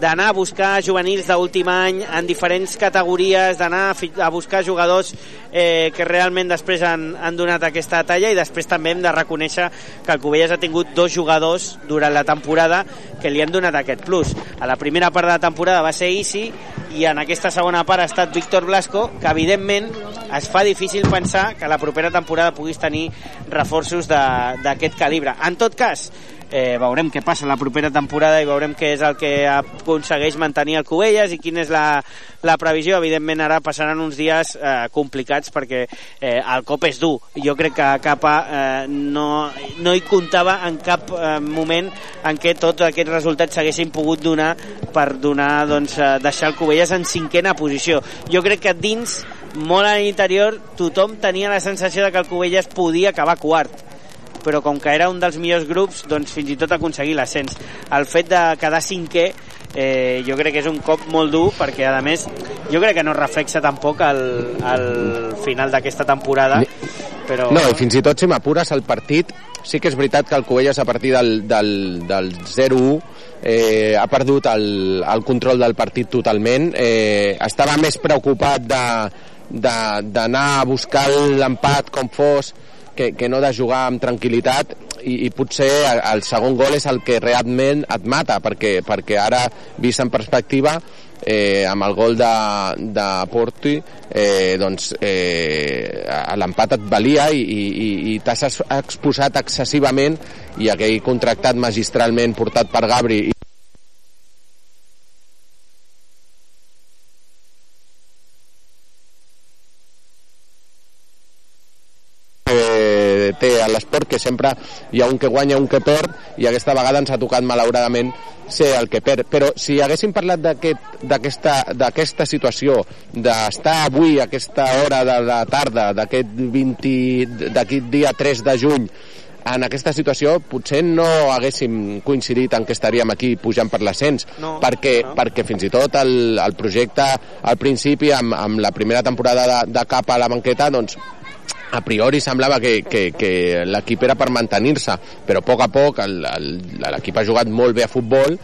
d'anar a buscar juvenils d'últim any en diferents categories, d'anar a, a buscar jugadors eh, que realment després han, han donat aquesta talla i després també hem de reconèixer que el Covelles ha tingut dos jugadors durant la temporada que li han donat aquest plus. A la primera part de la temporada va ser Isi i en aquesta segona part ha estat Víctor Blasco, que evidentment es fa difícil pensar que la propera temporada puguis tenir reforços d'aquest calibre. En tot cas, eh, veurem què passa la propera temporada i veurem què és el que aconsegueix mantenir el Covelles i quina és la, la previsió. Evidentment ara passaran uns dies eh, complicats perquè eh, el cop és dur. Jo crec que Capa eh, no, no hi comptava en cap eh, moment en què tots aquests resultats s'haguessin pogut donar per donar, doncs, eh, deixar el Covelles en cinquena posició. Jo crec que dins molt a l'interior tothom tenia la sensació de que el Covelles podia acabar quart però com que era un dels millors grups, doncs fins i tot aconseguir l'ascens. El fet de quedar cinquè eh, jo crec que és un cop molt dur perquè a més jo crec que no reflexa tampoc el, el final d'aquesta temporada però No, i fins i tot si m'apures el partit, sí que és veritat que el Covelles a partir del, del, del 0-1 eh, ha perdut el, el control del partit totalment. Eh, estava més preocupat de- d'anar a buscar l'empat com fos que, que no de jugar amb tranquil·litat i, i potser el segon gol és el que realment et mata perquè, perquè ara vist en perspectiva eh, amb el gol de, de Porti eh, doncs eh, l'empat et valia i, i, i- t'has exposat excessivament i aquell contractat magistralment portat per Gabri i eh, té a l'esport que sempre hi ha un que guanya, un que perd, i aquesta vegada ens ha tocat malauradament ser el que perd. Però si haguéssim parlat d'aquesta aquest, situació, d'estar avui a aquesta hora de la tarda, d'aquest 20 d'aquest dia 3 de juny, en aquesta situació potser no haguéssim coincidit en que estaríem aquí pujant per l'ascens, no, perquè, no. perquè fins i tot el, el projecte al principi, amb, amb la primera temporada de, de cap a la banqueta, doncs a priori semblava que, que, que l'equip era per mantenir-se, però a poc a poc l'equip ha jugat molt bé a futbol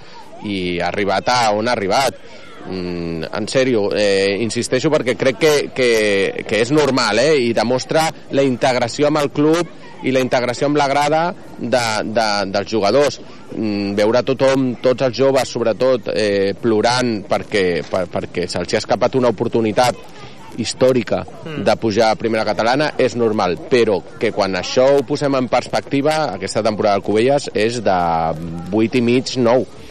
i ha arribat a on ha arribat. Mm, en sèrio, eh, insisteixo perquè crec que, que, que és normal eh, i demostra la integració amb el club i la integració amb la grada de, de, dels jugadors. Mm, veure tothom, tots els joves sobretot, eh, plorant perquè, per, perquè se'ls ha escapat una oportunitat històrica mm. de pujar a primera catalana és normal, però que quan això ho posem en perspectiva, aquesta temporada del Cubelles és de 8 i mig, 9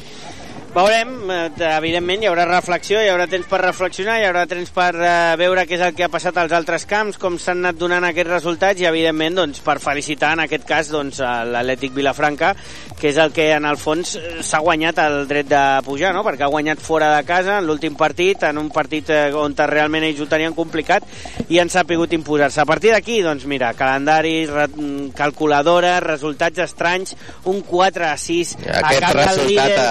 Veurem, eh, evidentment hi haurà reflexió, hi haurà temps per reflexionar, hi haurà temps per uh, veure què és el que ha passat als altres camps, com s'han anat donant aquests resultats i evidentment doncs, per felicitar en aquest cas doncs, l'Atlètic Vilafranca, que és el que en el fons s'ha guanyat el dret de pujar, no? perquè ha guanyat fora de casa en l'últim partit, en un partit eh, on realment ells ho tenien complicat i han sapigut imposar-se. A partir d'aquí, doncs mira, calendaris, re calculadora, resultats estranys, un 4 a 6 Aquest a cap del líder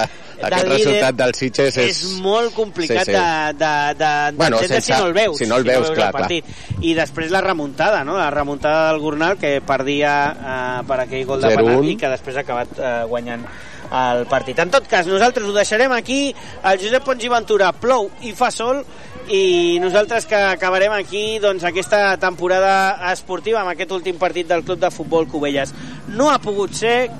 aquest resultat del Sitges és... És molt complicat sí, sí. de, de, de, bueno, sense, si no el veus. Si no el veus, si no veus clar, clar. I després la remuntada, no? La remuntada del Gornal, que perdia eh, per aquell gol de penal i que després ha acabat eh, guanyant el partit. En tot cas, nosaltres ho deixarem aquí. El Josep Pons i Ventura plou i fa sol i nosaltres que acabarem aquí doncs, aquesta temporada esportiva amb aquest últim partit del Club de Futbol Cubelles. No ha pogut ser,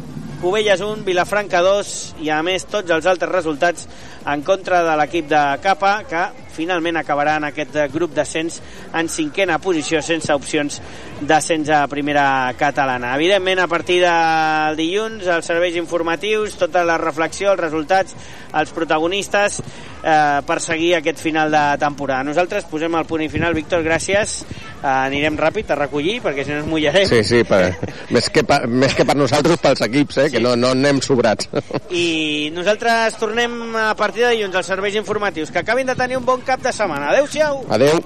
Cubelles 1, Vilafranca 2 i a més tots els altres resultats en contra de l'equip de Capa que finalment acabarà en aquest grup d'ascens en cinquena posició sense opcions d'ascens a primera catalana. Evidentment, a partir del dilluns, els serveis informatius, tota la reflexió, els resultats, els protagonistes eh, per seguir aquest final de temporada. Nosaltres posem el punt i final. Víctor, gràcies. Eh, anirem ràpid a recollir perquè si no ens mullarem. Sí, sí, per, més, que per, més que per nosaltres, pels equips, eh, sí. que no, no anem sobrats. I nosaltres tornem a partir de dilluns als serveis informatius. Que acabin de tenir un bon cap de setmana. Adéu-siau. Adéu.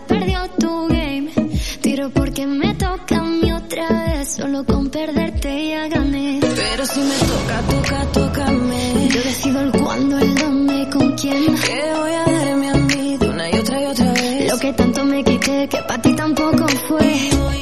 perdió tu game. Tiro porque me toca a mí otra vez. Solo con perderte ya gané. Pero si me toca, toca, tócame. Yo decido el cuándo, el dónde, con quién. Que voy a darme a mí de una y otra y otra vez. Lo que tanto me quité, que para ti tampoco fue.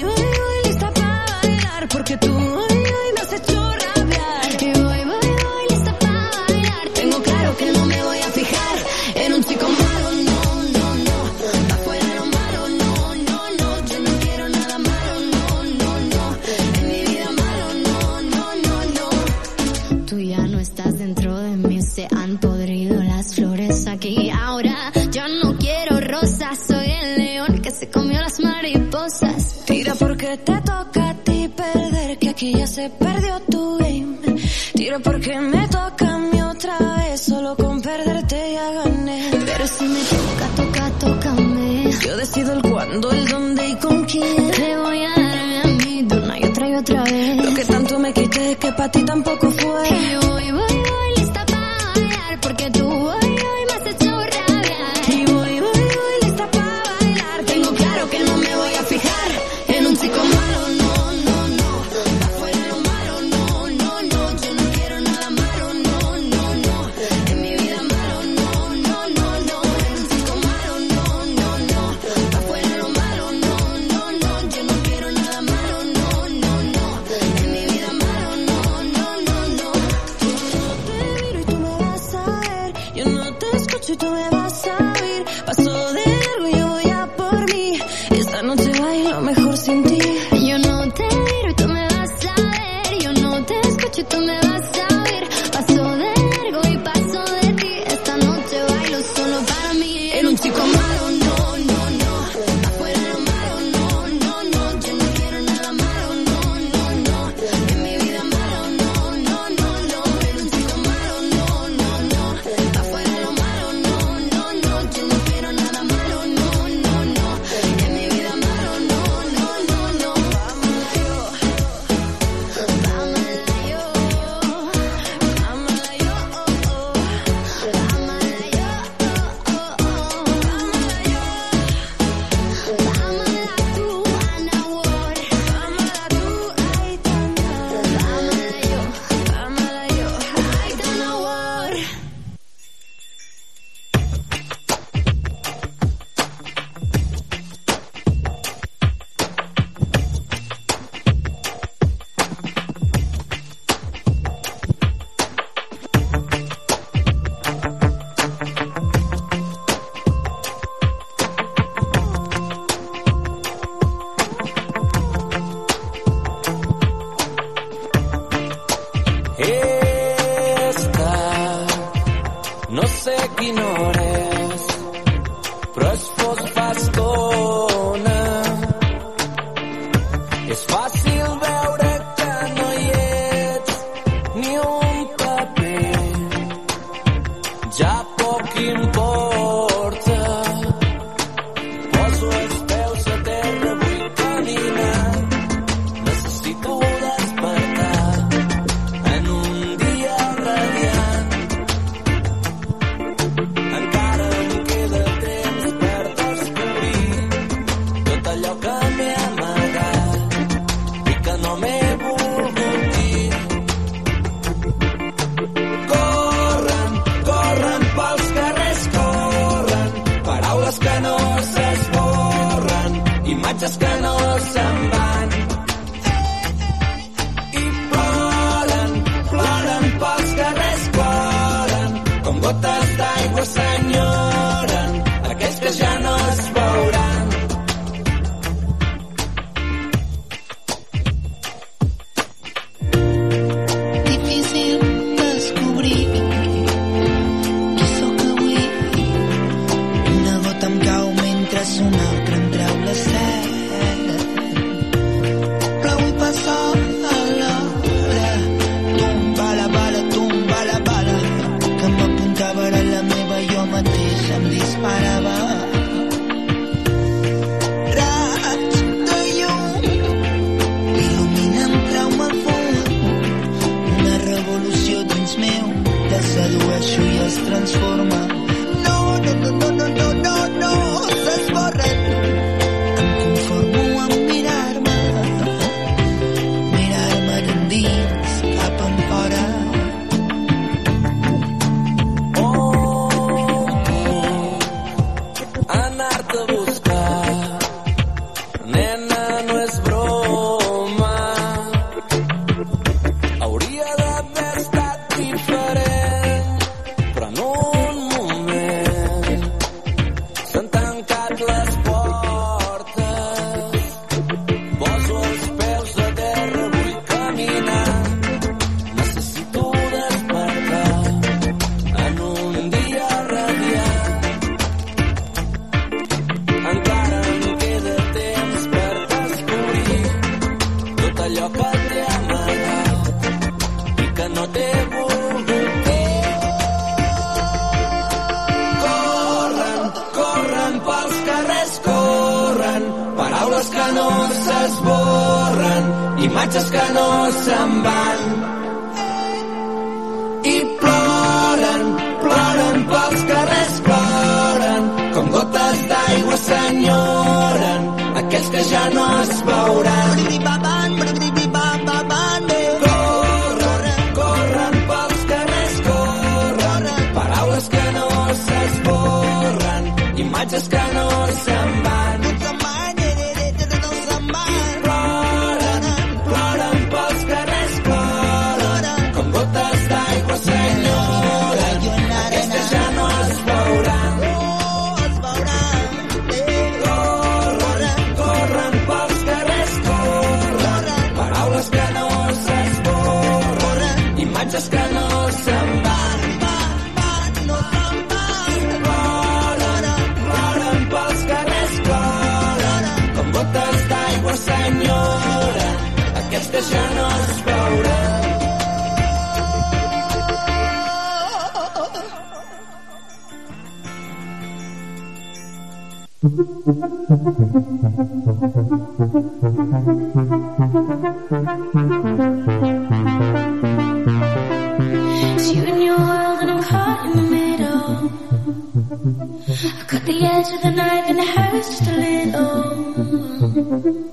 Just a little.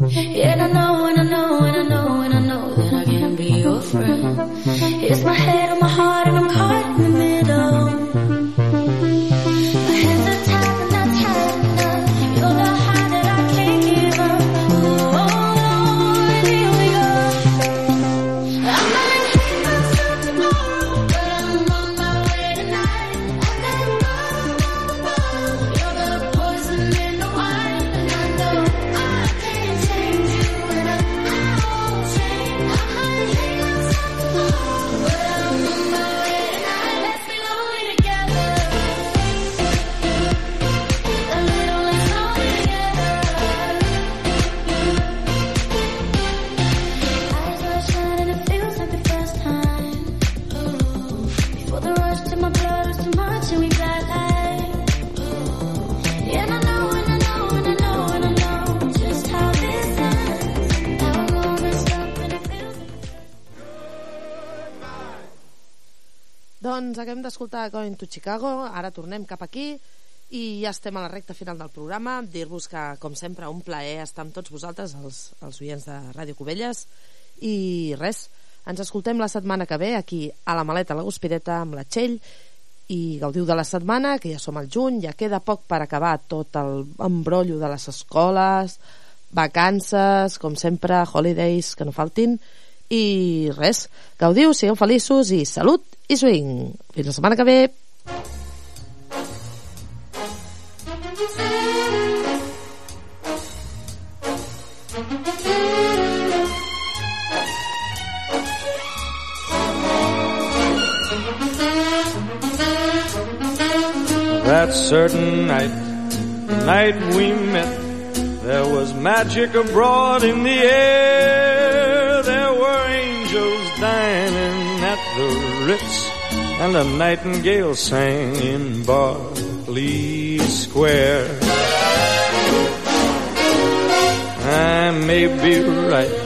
Yeah, and I know, and I know, and I know, and I know that I can be your friend. It's my head d'escoltar Going to Chicago, ara tornem cap aquí i ja estem a la recta final del programa. Dir-vos que, com sempre, un plaer estar amb tots vosaltres, els, els oients de Ràdio Cubelles. I res, ens escoltem la setmana que ve aquí a la Maleta, a la Guspireta, amb la Txell, i gaudiu de la setmana, que ja som al juny, ja queda poc per acabar tot el embrollo de les escoles, vacances, com sempre, holidays, que no faltin, i res, gaudiu, sigueu feliços i salut i swing. Fins la setmana que ve. That certain night, the night we met, there was magic abroad in the air. At the Ritz, and a nightingale sang in Berkeley Square. I may be right,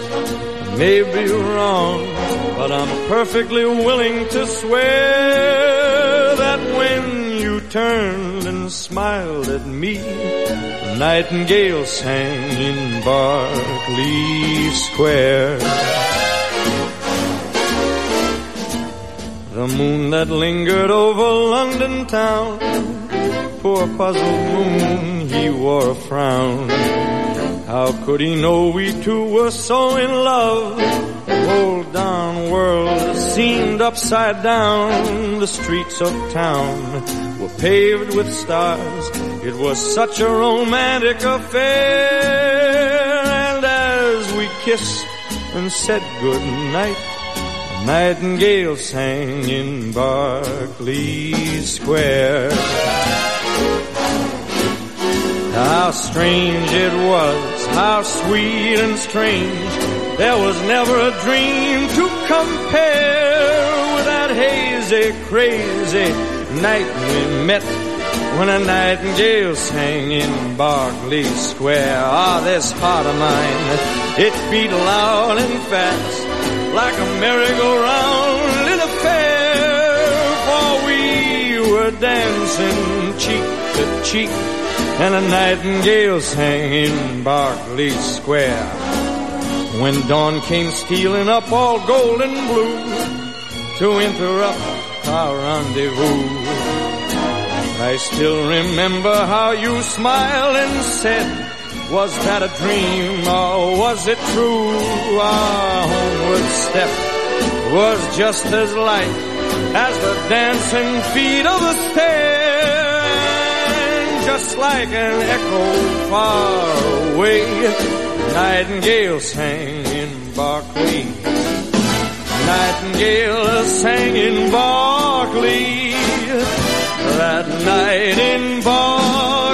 may be wrong, but I'm perfectly willing to swear that when you turned and smiled at me, the nightingale sang in Berkeley Square. The moon that lingered over London town, poor puzzled moon, he wore a frown. How could he know we two were so in love? The whole darn world seemed upside down. The streets of town were paved with stars. It was such a romantic affair. And as we kissed and said good night, Nightingale sang in Berkeley Square. How strange it was, how sweet and strange. There was never a dream to compare with that hazy, crazy night we met when a nightingale sang in Berkeley Square. Ah, this heart of mine, it beat loud and fast like a merry-go-round in a fair. For we were dancing cheek to cheek, and a nightingale sang in Berkeley Square. When dawn came stealing up all gold and blue to interrupt our rendezvous. I still remember how you smiled and said, was that a dream or was it true? Our homeward step was just as light as the dancing feet of a stair. And just like an echo far away, Nightingale sang in Barclay. Nightingale sang in Barclay. That night in Barclay.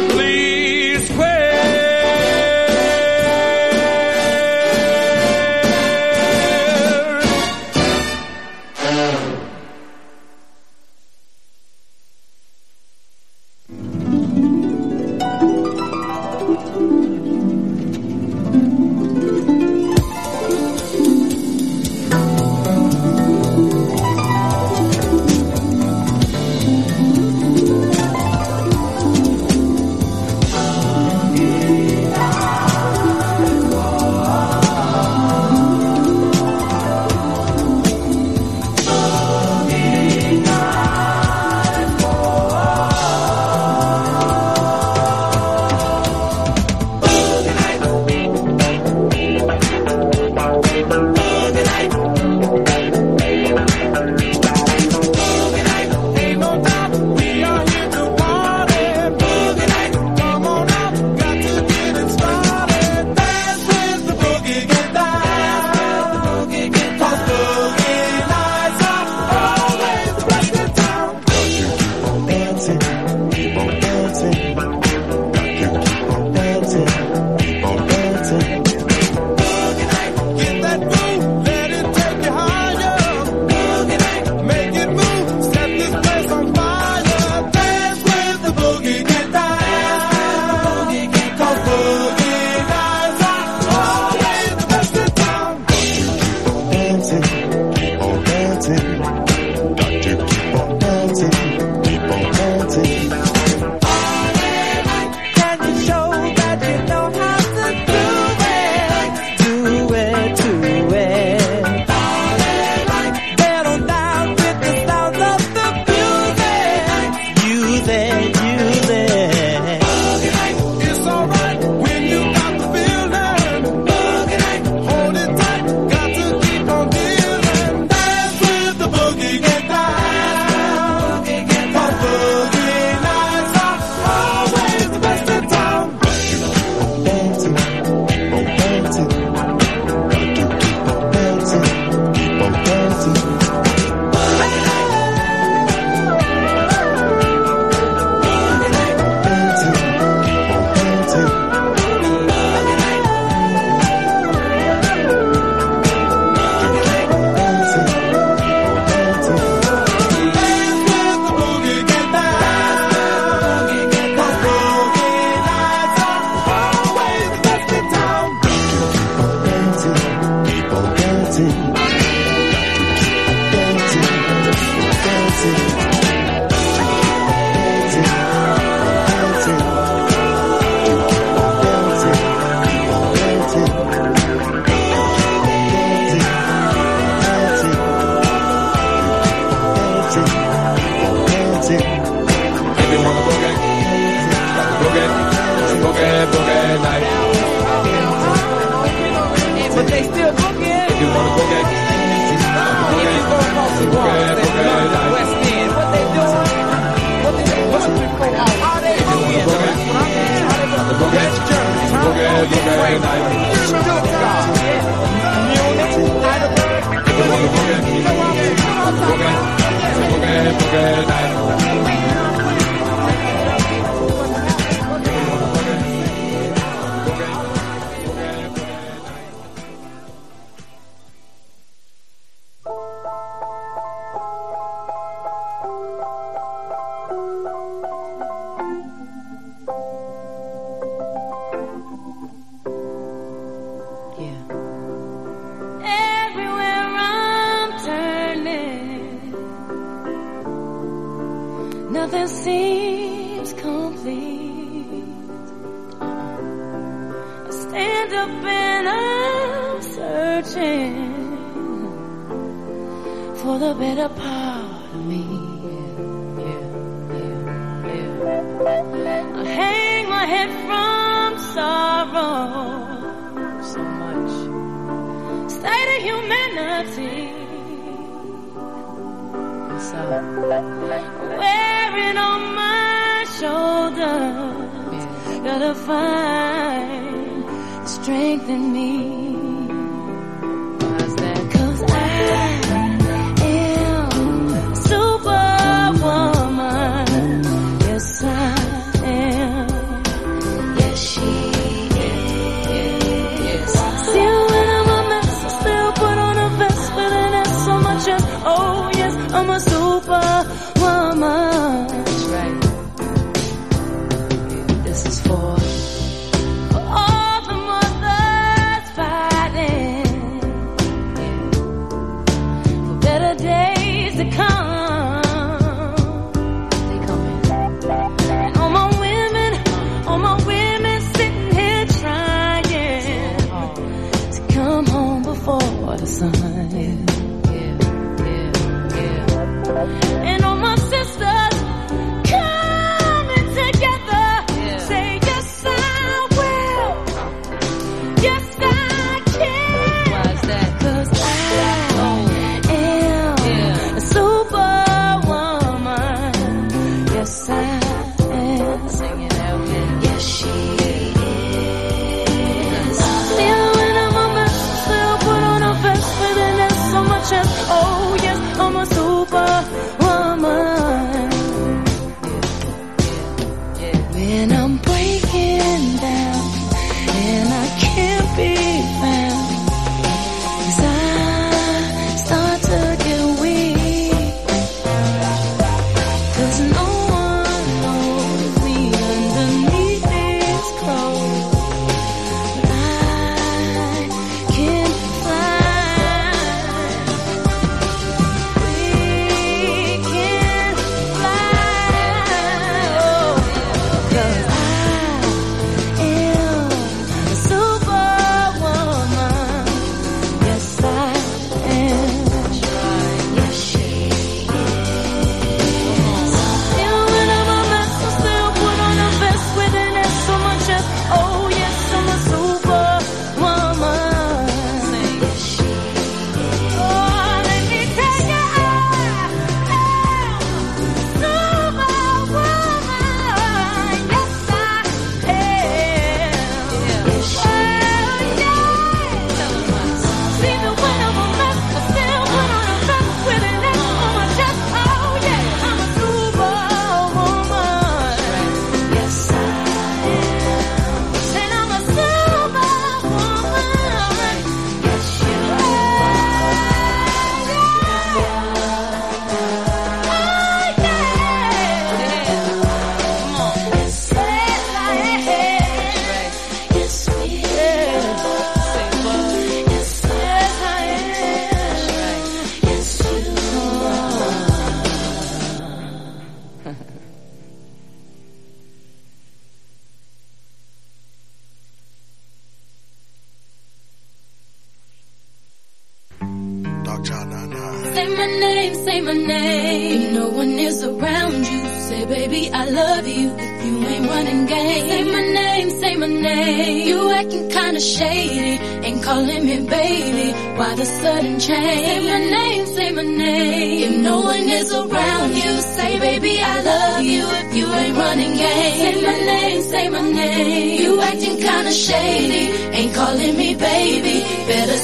change. Say my name, say my name. If no one is around you, say baby I love you. If you ain't running games, say my name, say my name. You acting kinda shady, ain't calling me baby. Better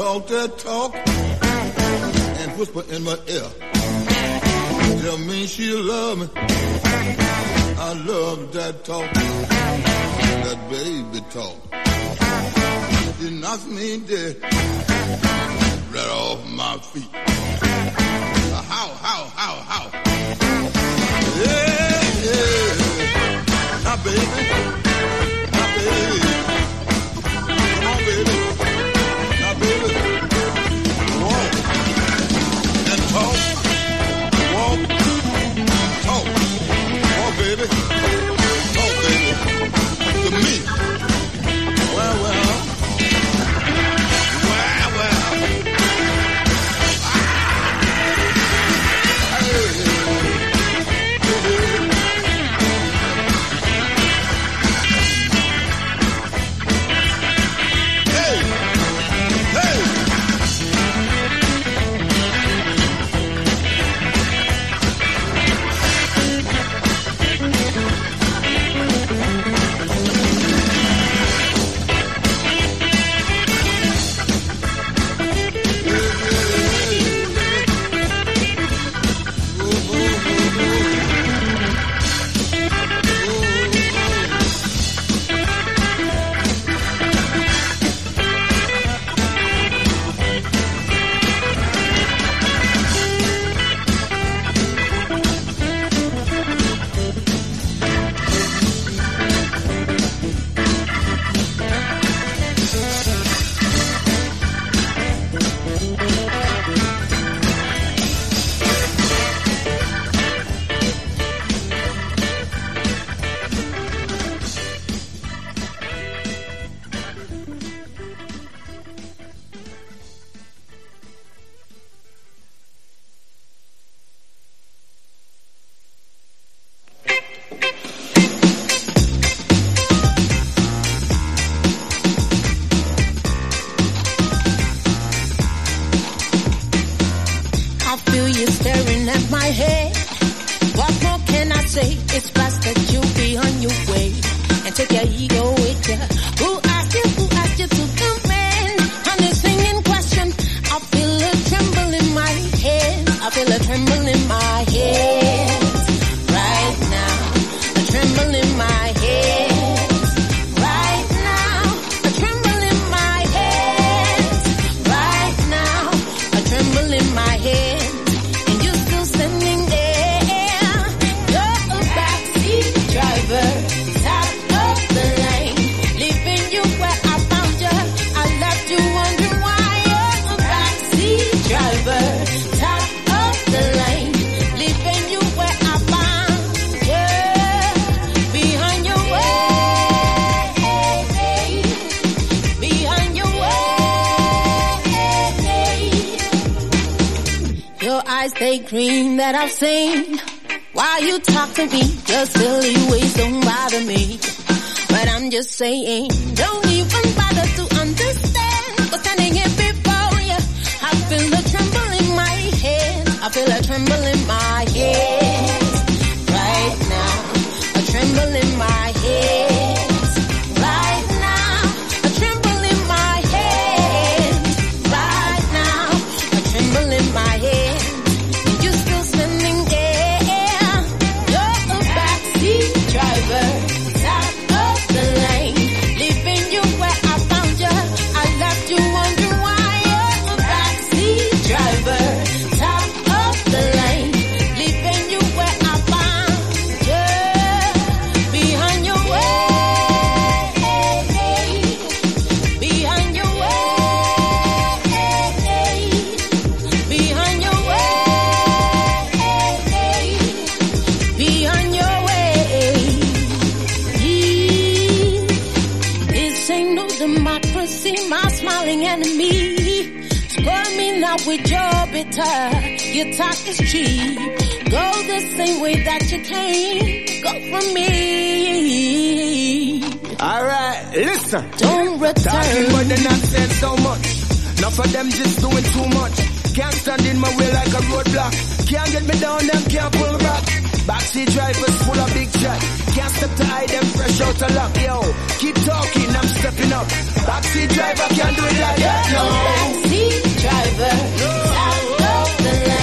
talk that talk and whisper in my ear. Tell me she love me. I love that talk, that baby talk. It knocks me dead, right off my feet. How, how, how, how? Yeah, yeah. My baby, my baby. return. Talking but they not so much. Now for them just doing too much. Can't stand in my way like a roadblock. Can't get me down, them can't pull back. Backseat drivers full of big chat. Can't step to hide them fresh out of luck. Yo, keep talking, I'm stepping up. Backseat driver can't do it like that. No, backseat driver, no. of the line.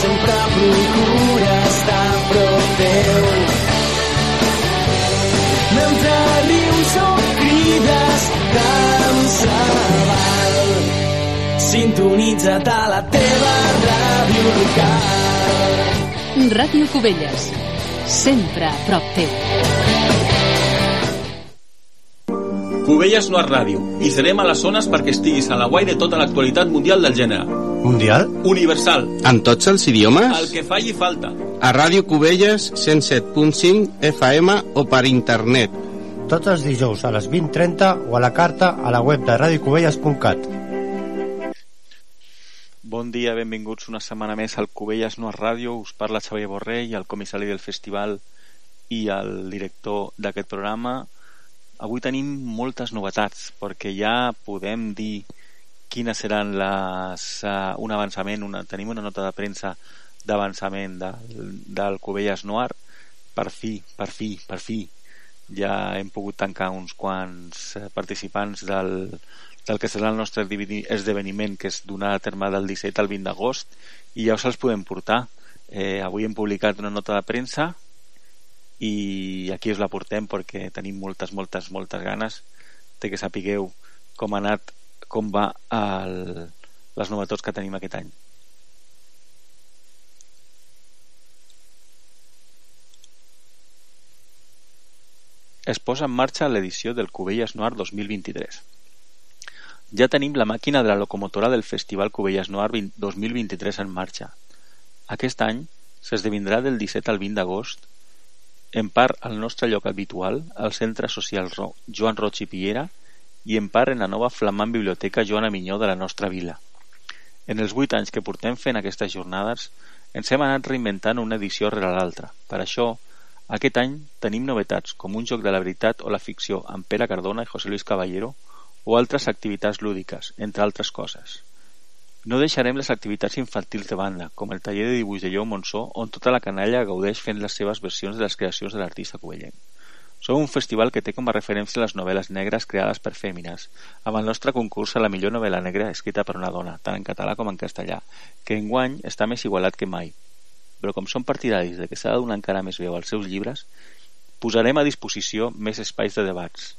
sempre procura estar a prop teu. Mentre rius o crides, tant se val. Sintonitza't a la teva ràdio local. Ràdio Cubelles, sempre a prop teu. Cubelles no és ràdio i serem a les zones perquè estiguis a la guai de tota l'actualitat mundial del gènere. Mundial? Universal. En tots els idiomes? El que falli falta. A Ràdio Cubelles 107.5 FM o per internet. Tots els dijous a les 20.30 o a la carta a la web de radiocubelles.cat. Bon dia, benvinguts una setmana més al Cubelles No és Ràdio. Us parla Xavier Borrell, el comissari del festival i el director d'aquest programa. Avui tenim moltes novetats perquè ja podem dir quines seran les, uh, un avançament, una, tenim una nota de premsa d'avançament del, del Cubelles Noir. Per fi, per fi, per fi, ja hem pogut tancar uns quants eh, participants del, del que serà el nostre esdeveniment que és donar a terme del 17 al 20 d'agost i ja us els podem portar eh, avui hem publicat una nota de premsa i aquí us la portem perquè tenim moltes, moltes, moltes ganes de que sapigueu com ha anat com va el, les novetats que tenim aquest any es posa en marxa l'edició del Cubelles Noir 2023 ja tenim la màquina de la locomotora del Festival Cubelles Noir 20 2023 en marxa. Aquest any s'esdevindrà del 17 al 20 d'agost, en part al nostre lloc habitual, al Centre Social Joan Roig i Piera, i en part en la nova flamant biblioteca Joana Minyó de la nostra vila. En els vuit anys que portem fent aquestes jornades, ens hem anat reinventant una edició rere l'altra. Per això, aquest any tenim novetats com un joc de la veritat o la ficció amb Pere Cardona i José Luis Caballero, o altres activitats lúdiques, entre altres coses. No deixarem les activitats infantils de banda, com el taller de dibuix de Lleó Monsó, on tota la canalla gaudeix fent les seves versions de les creacions de l'artista covellenc. Som un festival que té com a referència les novel·les negres creades per fèmines, amb el nostre concurs a la millor novel·la negra escrita per una dona, tant en català com en castellà, que enguany està més igualat que mai. Però com som partidaris de que s'ha de donar encara més veu als seus llibres, posarem a disposició més espais de debats,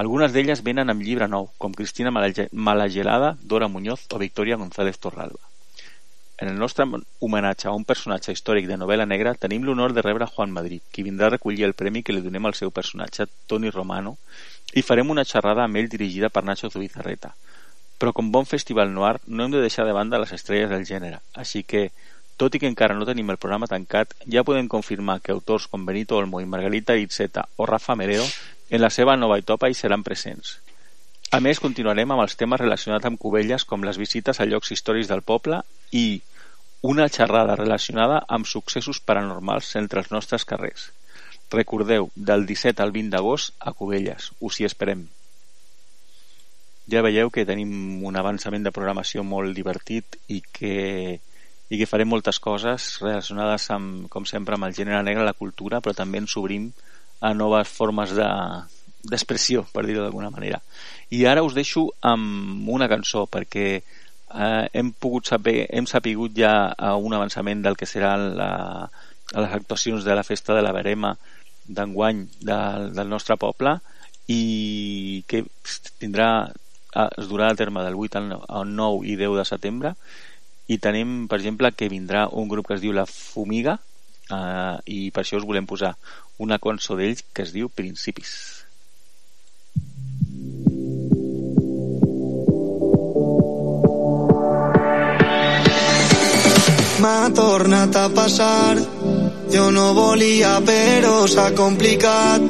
algunes d'elles venen amb llibre nou, com Cristina Malagelada, Dora Muñoz o Victoria González Torralba. En el nostre homenatge a un personatge històric de novel·la negra tenim l'honor de rebre Juan Madrid, qui vindrà a recollir el premi que li donem al seu personatge, Toni Romano, i farem una xerrada amb ell dirigida per Nacho Zubizarreta. Però com bon festival noir no hem de deixar de banda les estrelles del gènere, així que, tot i que encara no tenim el programa tancat, ja podem confirmar que autors com Benito Olmo i Margarita Itzeta o Rafa Merero en la seva nova etapa hi seran presents. A més, continuarem amb els temes relacionats amb Cubelles com les visites a llocs històrics del poble i una xerrada relacionada amb successos paranormals entre els nostres carrers. Recordeu, del 17 al 20 d'agost a Cubelles. Us hi esperem. Ja veieu que tenim un avançament de programació molt divertit i que, i que farem moltes coses relacionades amb, com sempre, amb el gènere negre, la cultura, però també ens obrim a noves formes d'expressió, de, per dir-ho d'alguna manera. I ara us deixo amb una cançó, perquè eh, hem pogut saber, hem sapigut ja un avançament del que seran la, les actuacions de la festa de la Verema d'enguany del, del nostre poble i que tindrà es durà a terme del 8 al 9 i 10 de setembre i tenim, per exemple, que vindrà un grup que es diu La Fumiga eh, i per això us volem posar una cançó d'ells que es diu Principis. M'ha tornat a passar. Jo no volia però s'ha complicat.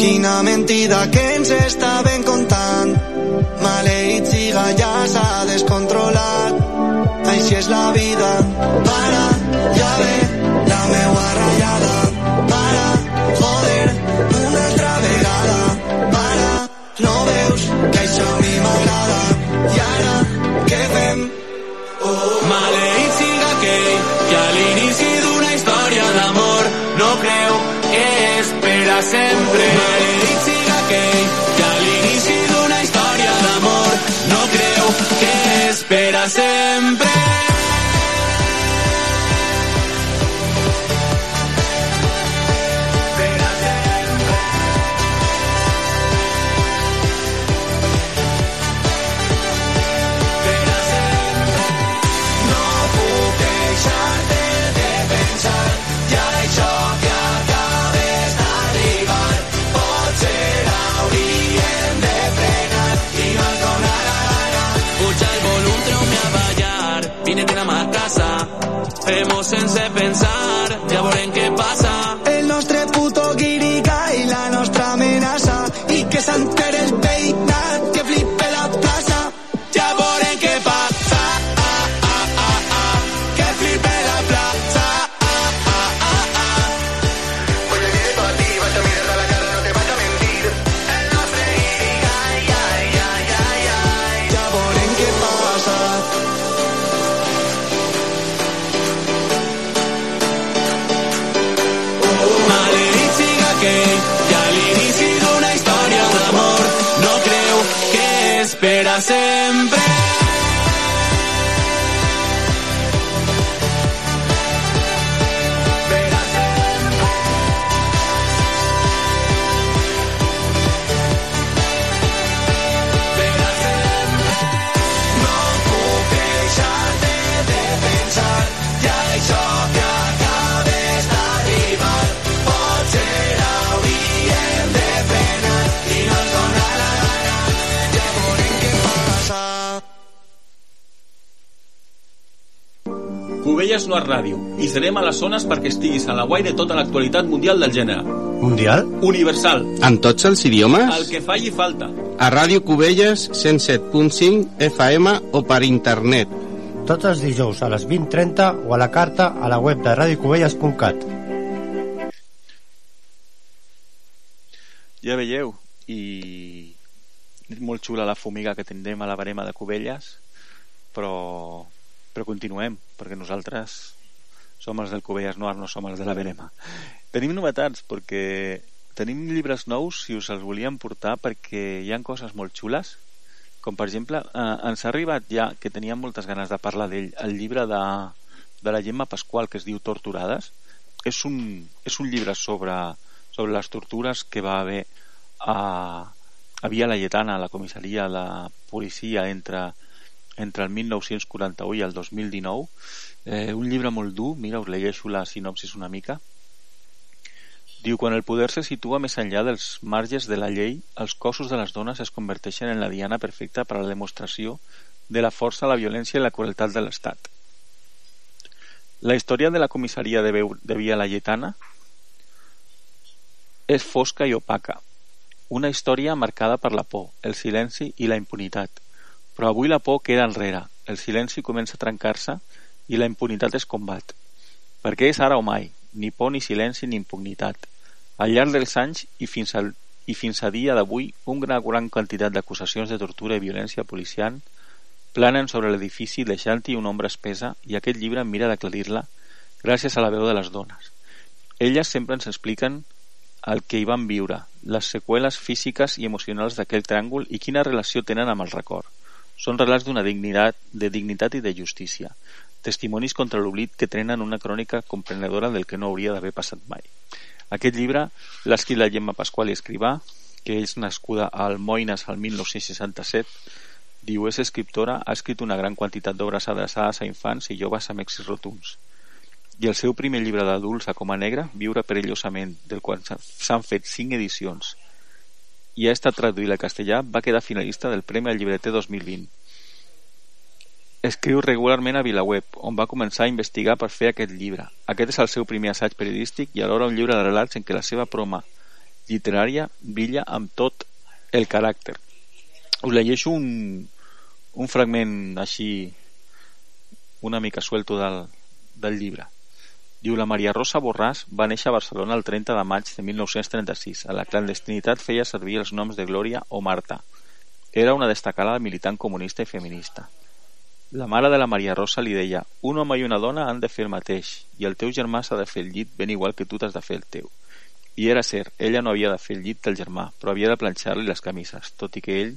Quina mentida que ens estaven contant. Maleït siga ja s'ha descontrolat. Així és la vida. Para ja ve a sempre. Siga aquell que a l'inici d'una història d'amor no creu que és. Per a sempre. Hemos en se pensar. Cubelles no és ràdio i serem a les zones perquè estiguis a la guai de tota l'actualitat mundial del gènere. Mundial? Universal. En tots els idiomes? El que falli falta. A Ràdio Cubelles 107.5 FM o per internet. Tots els dijous a les 20.30 o a la carta a la web de radiocubelles.cat. Ja veieu, i és molt xula la fumiga que tindrem a la barema de Cubelles, però, però continuem, perquè nosaltres som els del Cubelles Noir, no som els de la Verema. Tenim novetats, perquè tenim llibres nous, si us els volíem portar, perquè hi han coses molt xules, com per exemple, eh, ens ha arribat ja, que teníem moltes ganes de parlar d'ell, el llibre de, de la Gemma Pasqual, que es diu Torturades. És un, és un llibre sobre, sobre les tortures que va haver a, a Via Laietana, a la comissaria de policia entre, entre el 1941 i el 2019. Eh, un llibre molt dur, mira, us llegeixo la sinopsis una mica. Diu, quan el poder se situa més enllà dels marges de la llei, els cossos de les dones es converteixen en la diana perfecta per a la demostració de la força, la violència i la crueltat de l'Estat. La història de la comissaria de, Veu, de Via Laietana és fosca i opaca. Una història marcada per la por, el silenci i la impunitat. Però avui la por queda enrere, el silenci comença a trencar-se i la impunitat es combat. Perquè és ara o mai, ni por ni silenci ni impunitat. Al llarg dels anys i fins, al, i fins a dia d'avui, un gran, gran quantitat d'acusacions de tortura i violència policial planen sobre l'edifici deixant-hi una ombra espesa i aquest llibre mira d'aclarir-la gràcies a la veu de les dones. Elles sempre ens expliquen el que hi van viure, les seqüeles físiques i emocionals d'aquell tràngol i quina relació tenen amb el record. Són relats d'una dignitat, de dignitat i de justícia, testimonis contra l'oblit que trenen una crònica comprenedora del que no hauria d'haver passat mai. Aquest llibre l'ha escrit la Gemma Pasqual i Escrivà, que és nascuda a Almoines al 1967, diu és escriptora, ha escrit una gran quantitat d'obres adreçades a infants i joves amb èxits rotunds. I el seu primer llibre d'adults a Coma Negra, Viure perillosament, del qual s'ha- s'han fet cinc edicions i ha estat traduït al castellà, va quedar finalista del Premi al Llibreter 2020. Escriu regularment a VilaWeb, on va començar a investigar per fer aquest llibre. Aquest és el seu primer assaig periodístic i alhora un llibre de relats en què la seva proma literària brilla amb tot el caràcter. Us llegeixo un, un fragment així una mica suelto del, del llibre. Diu, la Maria Rosa Borràs va néixer a Barcelona el 30 de maig de 1936. A la clandestinitat feia servir els noms de Glòria o Marta. Era una destacada militant comunista i feminista. La mare de la Maria Rosa li deia un home i una dona han de fer el mateix i el teu germà s'ha de fer el llit ben igual que tu t'has de fer el teu. I era cert, ella no havia de fer el llit del germà, però havia de planxar-li les camises, tot i que ell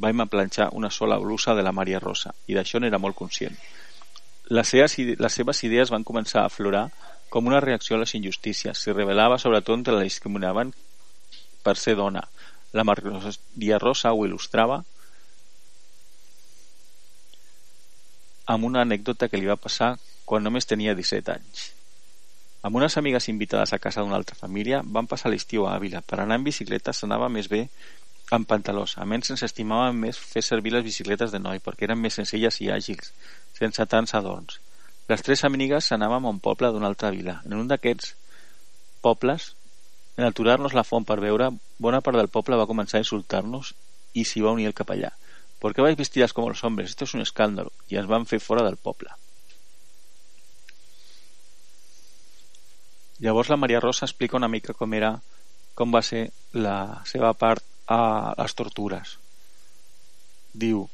va planxar una sola blusa de la Maria Rosa, i d'això n'era molt conscient. Les seves, les seves idees van començar a aflorar com una reacció a les injustícies. S'hi revelava sobretot entre la discriminaven per ser dona. La Maria Rosa ho il·lustrava amb una anècdota que li va passar quan només tenia 17 anys. Amb unes amigues invitades a casa d'una altra família van passar l'estiu a Àvila. Per anar en bicicleta s'anava més bé amb pantalós. A menys ens estimàvem més fer servir les bicicletes de noi perquè eren més senzilles i àgils, sense tants adorns. Les tres amigues anàvem a un poble d'una altra vila. En un d'aquests pobles, en aturar-nos la font per veure, bona part del poble va començar a insultar-nos i s'hi va unir el capellà. ¿Por qué vais vestidas como los hombres? Esto es un escándalo. I ens van fer fora del poble. Llavors la Maria Rosa explica una mica com era com va ser la seva part a les tortures. Diu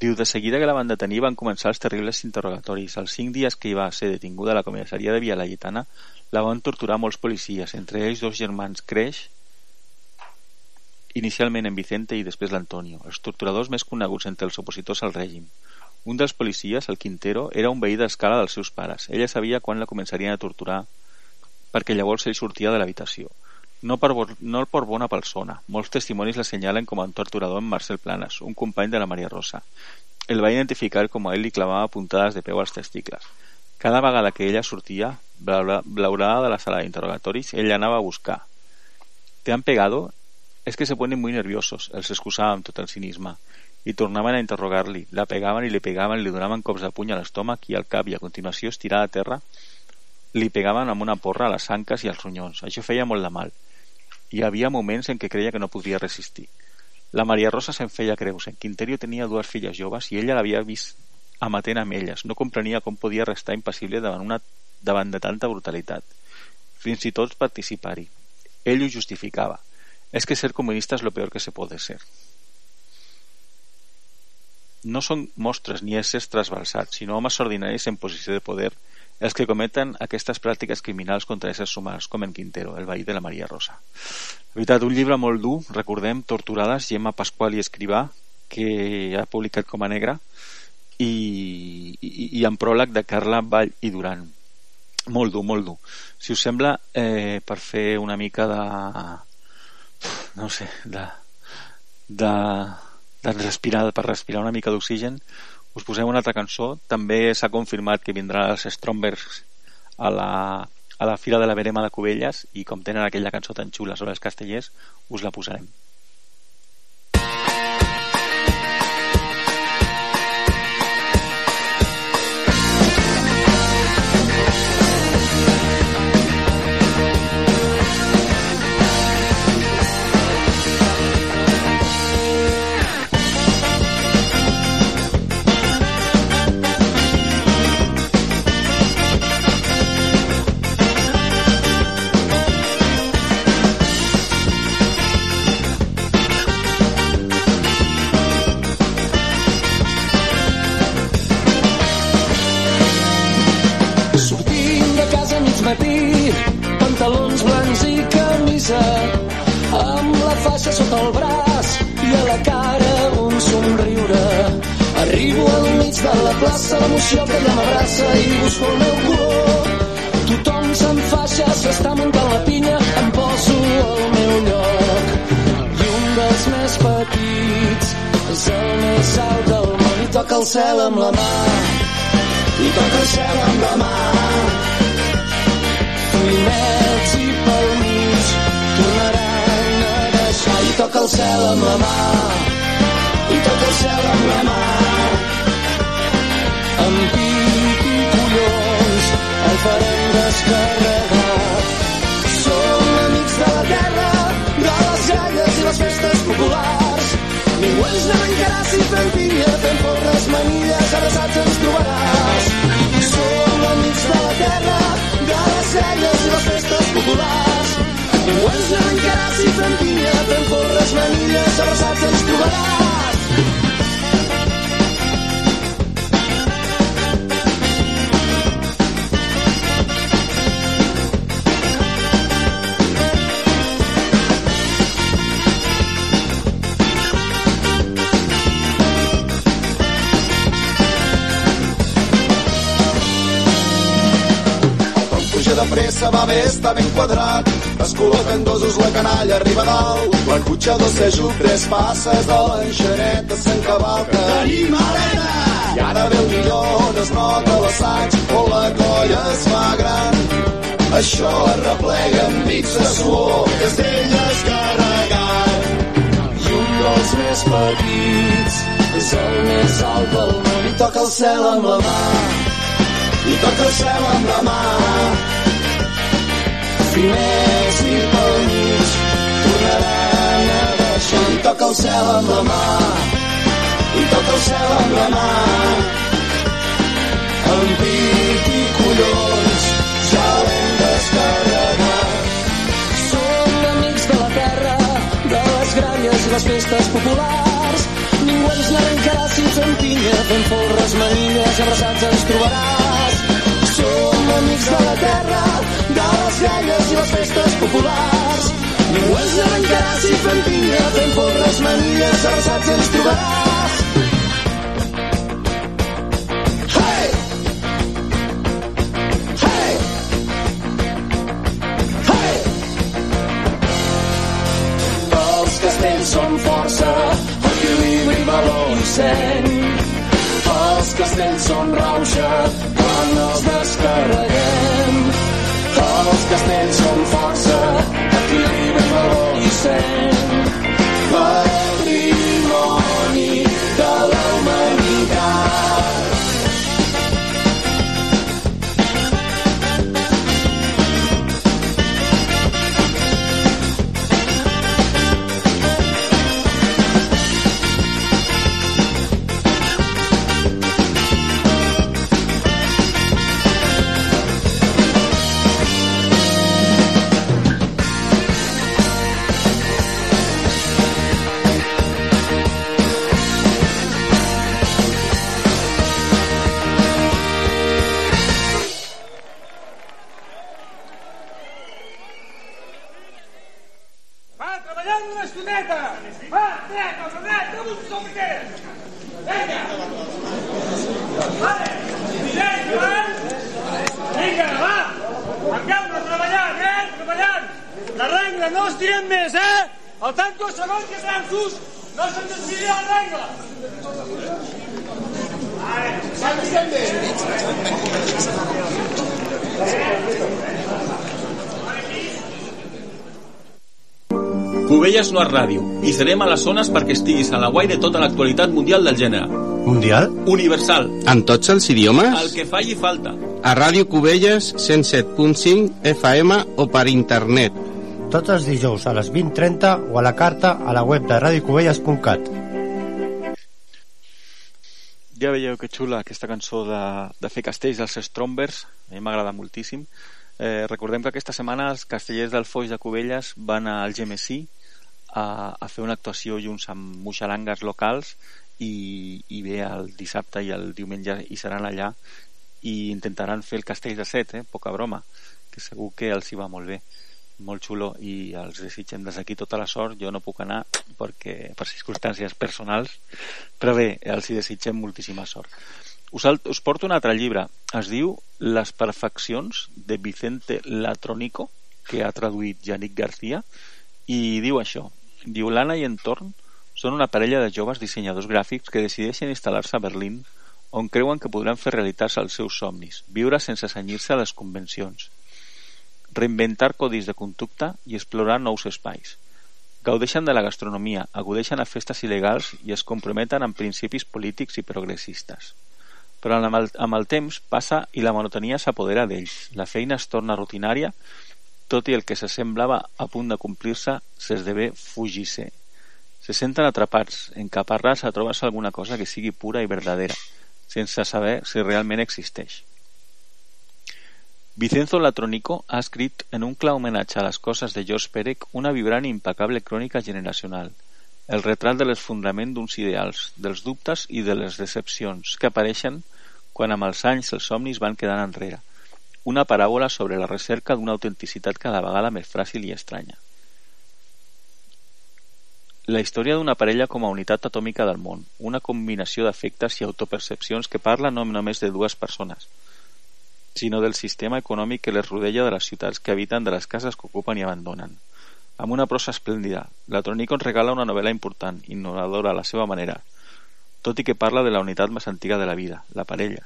Diu, de seguida que la van detenir van començar els terribles interrogatoris. Els cinc dies que hi va ser detinguda a la comissaria de Via Laietana la van torturar molts policies, entre ells dos germans Creix, inicialment en Vicente i després l'Antonio, els torturadors més coneguts entre els opositors al règim. Un dels policies, el Quintero, era un veí d'escala dels seus pares. Ella sabia quan la començarien a torturar perquè llavors ell sortia de l'habitació. No per, no per bona persona. Molts testimonis l'assenyalen com a un torturador en Marcel Planas, un company de la Maria Rosa. El va identificar com a ell li clavava puntades de peu als testicles. Cada vegada que ella sortia, blaura- blaurada de la sala d'interrogatoris, ell anava a buscar. ¿Te han pegado? Es que se ponen muy nerviosos, els excusava amb tot el cinisme. I tornaven a interrogar-li, la pegaven i li pegaven, li donaven cops de puny a l'estómac i al cap i a continuació, estirada a terra, li pegaven amb una porra a les anques i als ronyons. Això feia molt de mal. Hi havia moments en què creia que no podia resistir. La Maria Rosa se'n feia creus. En Quinterio tenia dues filles joves i ella l'havia vist amatent amb elles. No comprenia com podia restar impassible davant, una, davant de tanta brutalitat. Fins i tot participar-hi. Ell ho justificava. Es que ser comunista es lo peor que se puede ser. No són mostres ni éssers trasbalsats, sinó homes ordinaris en posició de poder els que cometen aquestes pràctiques criminals contra éssers humans, com en Quintero, el veí de la Maria Rosa. La veritat, un llibre molt dur, recordem, Torturades, Gemma Pasqual i Escrivà, que ha publicat com a negra, i, i, i en pròleg de Carla Vall i Duran. Molt dur, molt dur. Si us sembla, eh, per fer una mica de... no sé, de... de, de respirar, per respirar una mica d'oxigen, us posem una altra cançó. També s'ha confirmat que vindran els Strombergs a la, a la Fira de la Verema de Cubelles i com tenen aquella cançó tan xula sobre els castellers, us la posarem. Plaça, l'emoció que ja m'abraça i busco el meu color. Tothom se'n faixa, s'està muntant la pinya, em poso al meu lloc. I un dels més petits és el més alt del món i toca el cel amb la mà i toca el cel amb la mà. Fuimets i pel mig tornaran a deixar i toca el cel amb la mà i toca el cel amb la mà. Amb pit i collons el farem descarregar. Som amics de la terra, de les galles i les festes populars. Ningú ens n'arrencarà si fem pinya, fem porres, manilles, abraçats ens trobaràs. Som amics de la terra, de les celles i les festes populars. Ningú ens n'arrencarà si fem pinya, fem porres, manilles, abraçats ens trobaràs. De pressa va bé, està ben quadrat. Es col·loquen dosos, la canalla arriba dalt. Dos sejo, tres passes de l'enxaneta s'encavalca. Tenim arena! I ara ve el millor, on es nota l'assaig, on la colla es fa gran. Això es replega amb bits de suor, castell descarregat. I un dels més petits és sol més alt del món i toca el cel amb la mà i toca el cel amb la mà finers i pel mig tornaran a baixar i toca el cel amb la mà i toca el cel amb la mà amb pit i collons ja l'hem descarregat Som amics de la terra, de les gralles i les festes populars. Ningú ens n'arrencarà si fem pinya, fem folres, manilles, abraçats ens trobaràs. Som amics de la terra, de les gralles i les festes populars. Ningú ens arrencarà si fem pinya, fem porres, manilles, abraçats ens trobaràs. Hey! Hey! Hey! Els castells són força, equilibri, valor i seny. Els castells són rauxa quan els descarreguem. Els castells són força, equilibri, valor i seny. Patrimoni a les zones perquè estiguis a la guai de tota l'actualitat mundial del gènere. Mundial? Universal. En tots els idiomes? El que falli falta. A Ràdio Cubelles 107.5 FM o per internet. Tots els dijous a les 20.30 o a la carta a la web de radiocubelles.cat. Ja veieu que xula aquesta cançó de, de fer castells als Strombers, a mi m'agrada moltíssim. Eh, recordem que aquesta setmana els castellers del Foix de Cubelles van al GMC a, a fer una actuació junts amb muixalangues locals i, i bé el dissabte i el diumenge hi seran allà i intentaran fer el castell de set, eh? poca broma, que segur que els hi va molt bé. Molt xulo i els desitgem des d'aquí tota la sort. Jo no puc anar perquè per circumstàncies personals però bé, els hi desitgem moltíssima sort. Us, us porto un altre llibre. Es diu Les perfeccions de Vicente Latronico que ha traduït Yannick García i diu això diu l'Anna i Entorn són una parella de joves dissenyadors gràfics que decideixen instal·lar-se a Berlín on creuen que podran fer realitats els seus somnis, viure sense senyir-se a les convencions reinventar codis de conducta i explorar nous espais. Gaudeixen de la gastronomia, agudeixen a festes il·legals i es comprometen amb principis polítics i progressistes. Però amb el, amb el temps passa i la monotonia s'apodera d'ells. La feina es torna rutinària, tot i el que s'assemblava a punt de complir-se s'esdevé fugisser. Se senten atrapats, encaparrats a trobar-se alguna cosa que sigui pura i verdadera, sense saber si realment existeix. Vicenzo Latronico ha escrit en un clar homenatge a les coses de George Perec una vibrant i impecable crònica generacional, el retrat de l'esfondrament d'uns ideals, dels dubtes i de les decepcions que apareixen quan amb els anys els somnis van quedant enrere, una paràbola sobre la recerca d'una autenticitat cada vegada més fràgil i estranya. La història d'una parella com a unitat atòmica del món, una combinació d'efectes i autopercepcions que parla no només de dues persones, sinó del sistema econòmic que les rodella de les ciutats que habiten de les cases que ocupen i abandonen. Amb una prosa esplèndida, la Tronico ens regala una novel·la important, innovadora a la seva manera, tot i que parla de la unitat més antiga de la vida, la parella.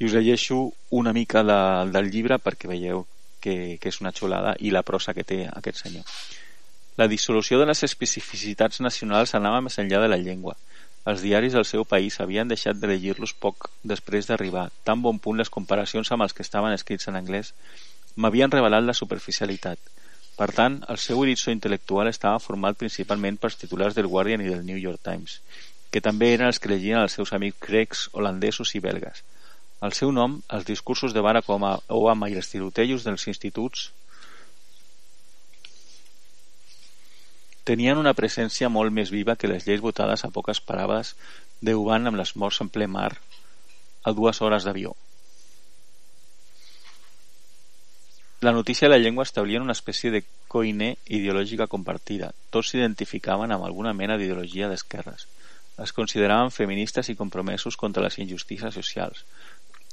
I us llegeixo una mica de, del llibre perquè veieu que, que és una xulada i la prosa que té aquest senyor. La dissolució de les especificitats nacionals anava més enllà de la llengua. Els diaris del seu país havien deixat de llegir-los poc després d'arribar. Tan bon punt les comparacions amb els que estaven escrits en anglès m'havien revelat la superficialitat. Per tant, el seu horitzó intel·lectual estava format principalment pels titulars del Guardian i del New York Times, que també eren els que llegien els seus amics grecs, holandesos i belgues. El seu nom, els discursos de Barack Obama i els tirotejos dels instituts tenien una presència molt més viva que les lleis votades a poques parades de Uban amb les morts en ple mar a dues hores d'avió. La notícia de la llengua establien una espècie de coine ideològica compartida. Tots s'identificaven amb alguna mena d'ideologia d'esquerres. Es consideraven feministes i compromesos contra les injustícies socials,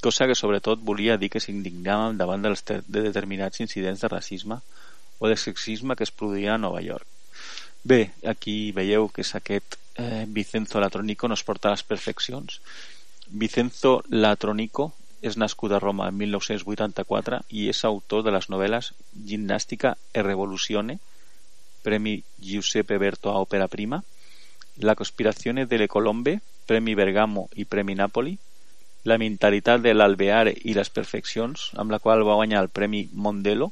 cosa que sobretot volia dir que s'indignaven davant dels de determinats incidents de racisme o de sexisme que es produïen a Nova York. Bé, aquí veieu que és aquest eh, Vicenzo Latronico no es porta a les perfeccions. Vicenzo Latronico és nascut a Roma en 1984 i és autor de les novel·les Gimnàstica e Revoluzione, Premi Giuseppe Berto a Òpera Prima, La Conspirazione delle Colombe, Premi Bergamo i Premi Napoli, La mentalitat de l'Alveare i les perfeccions, amb la qual va guanyar el Premi Mondelo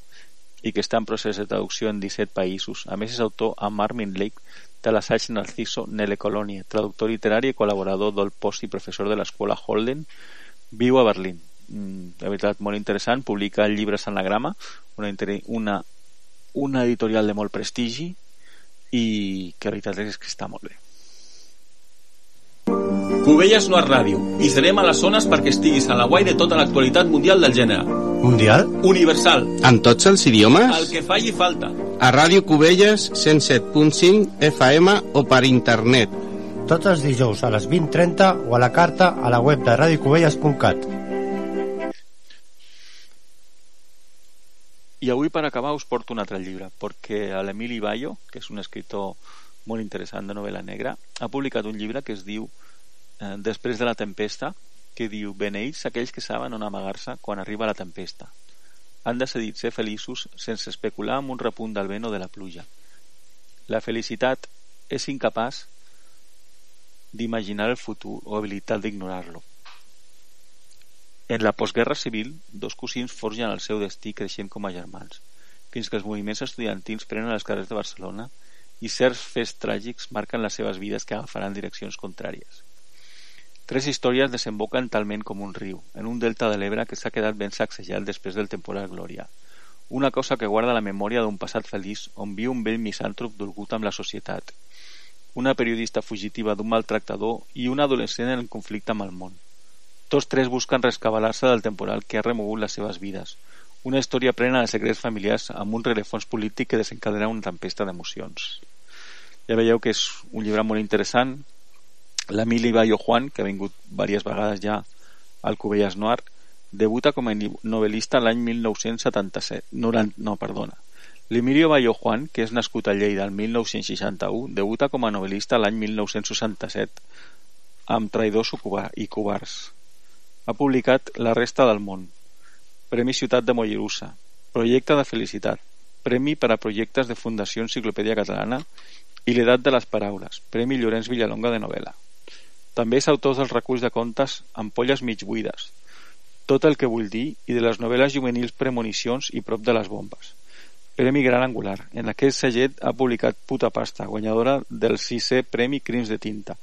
i que està en procés de traducció en 17 països. A més, és autor amb Armin Lake de l'assaig Narciso nelle Colonie, traductor literari i col·laborador del post i professor de l'escola Holden, viu a Berlín. Mm, de veritat, molt interessant. Publica llibres anagrama, una, una, una editorial de molt prestigi i que la veritat és que està molt bé. Cubelles no és ràdio i serem a les zones perquè estiguis a la guai de tota l'actualitat mundial del gènere. Mundial? Universal. En tots els idiomes? El que falli falta. A Ràdio Cubelles 107.5 FM o per internet. Tots els dijous a les 20.30 o a la carta a la web de radiocubelles.cat. I avui per acabar us porto un altre llibre, perquè l'Emili Bayo, que és un escriptor molt interessant de novel·la negra, ha publicat un llibre que es diu eh, Després de la tempesta, que diu Beneïts aquells que saben on amagar-se quan arriba la tempesta. Han decidit ser feliços sense especular amb un repunt del vent o de la pluja. La felicitat és incapaç d'imaginar el futur o habilitat d'ignorar-lo. En la postguerra civil, dos cosins forgen el seu destí creixent com a germans, fins que els moviments estudiantils prenen les carrers de Barcelona i certs fets tràgics marquen les seves vides que agafaran direccions contràries. Tres històries desemboquen talment com un riu, en un delta de l'Ebre que s'ha quedat ben sacsejat després del temporal Glòria. Una cosa que guarda la memòria d'un passat feliç on viu un vell misàntrop dolgut amb la societat. Una periodista fugitiva d'un maltractador i un adolescent en conflicte amb el món. Tots tres busquen rescabalar-se del temporal que ha remogut les seves vides. Una història plena de secrets familiars amb un rerefons polític que desencadena una tempesta d'emocions. Ja veieu que és un llibre molt interessant, L'Emili Bayo Juan, que ha vingut diverses vegades ja al Cubelles Noir, debuta com a novel·lista l'any 1977. 90, no, perdona. L'Emilio Bayo Juan, que és nascut a Lleida el 1961, debuta com a novel·lista l'any 1967 amb Traïdors i Covards. Ha publicat La resta del món, Premi Ciutat de Mollerussa, Projecte de Felicitat, Premi per a projectes de Fundació Enciclopèdia Catalana i l'edat de les paraules, Premi Llorenç Villalonga de novel·la. També és autor dels reculls de contes Ampolles mig buides, Tot el que vull dir i de les novel·les juvenils Premonicions i Prop de les bombes. Premi Gran Angular. En aquest segellet ha publicat Puta Pasta, guanyadora del sisè Premi Crims de Tinta.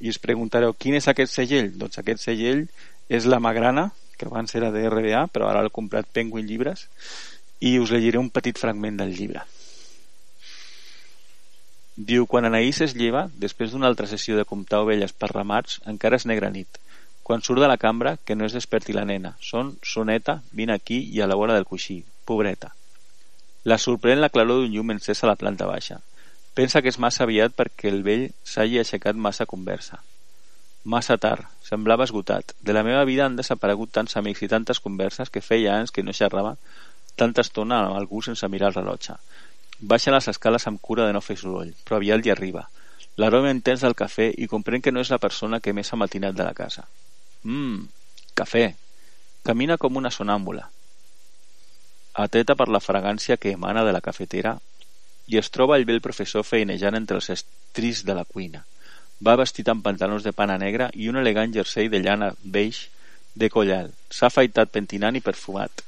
I us preguntareu, quin és aquest segell? Doncs aquest segell és la Magrana, que abans era de RBA, però ara l'ha comprat Penguin Llibres, i us llegiré un petit fragment del llibre. Diu, quan Anaïs es lleva, després d'una altra sessió de comptar ovelles per ramats, encara és negra nit. Quan surt de la cambra, que no es desperti la nena. Són, soneta, vine aquí i a la vora del coixí. Pobreta. La sorprèn la claror d'un llum encès a la planta baixa. Pensa que és massa aviat perquè el vell s'hagi aixecat massa conversa. Massa tard, semblava esgotat. De la meva vida han desaparegut tants amics i tantes converses que feia anys que no xerrava tanta estona amb algú sense mirar el rellotge. Baixa les escales amb cura de no fer soroll, però aviat hi arriba. L'aroma intens del cafè i comprèn que no és la persona que més ha matinat de la casa. Mmm, cafè. Camina com una sonàmbula. Ateta per la fragància que emana de la cafetera i es troba el vell professor feinejant entre els estris de la cuina. Va vestit amb pantalons de pana negra i un elegant jersei de llana beix de collal. S'ha afaitat pentinant i perfumat.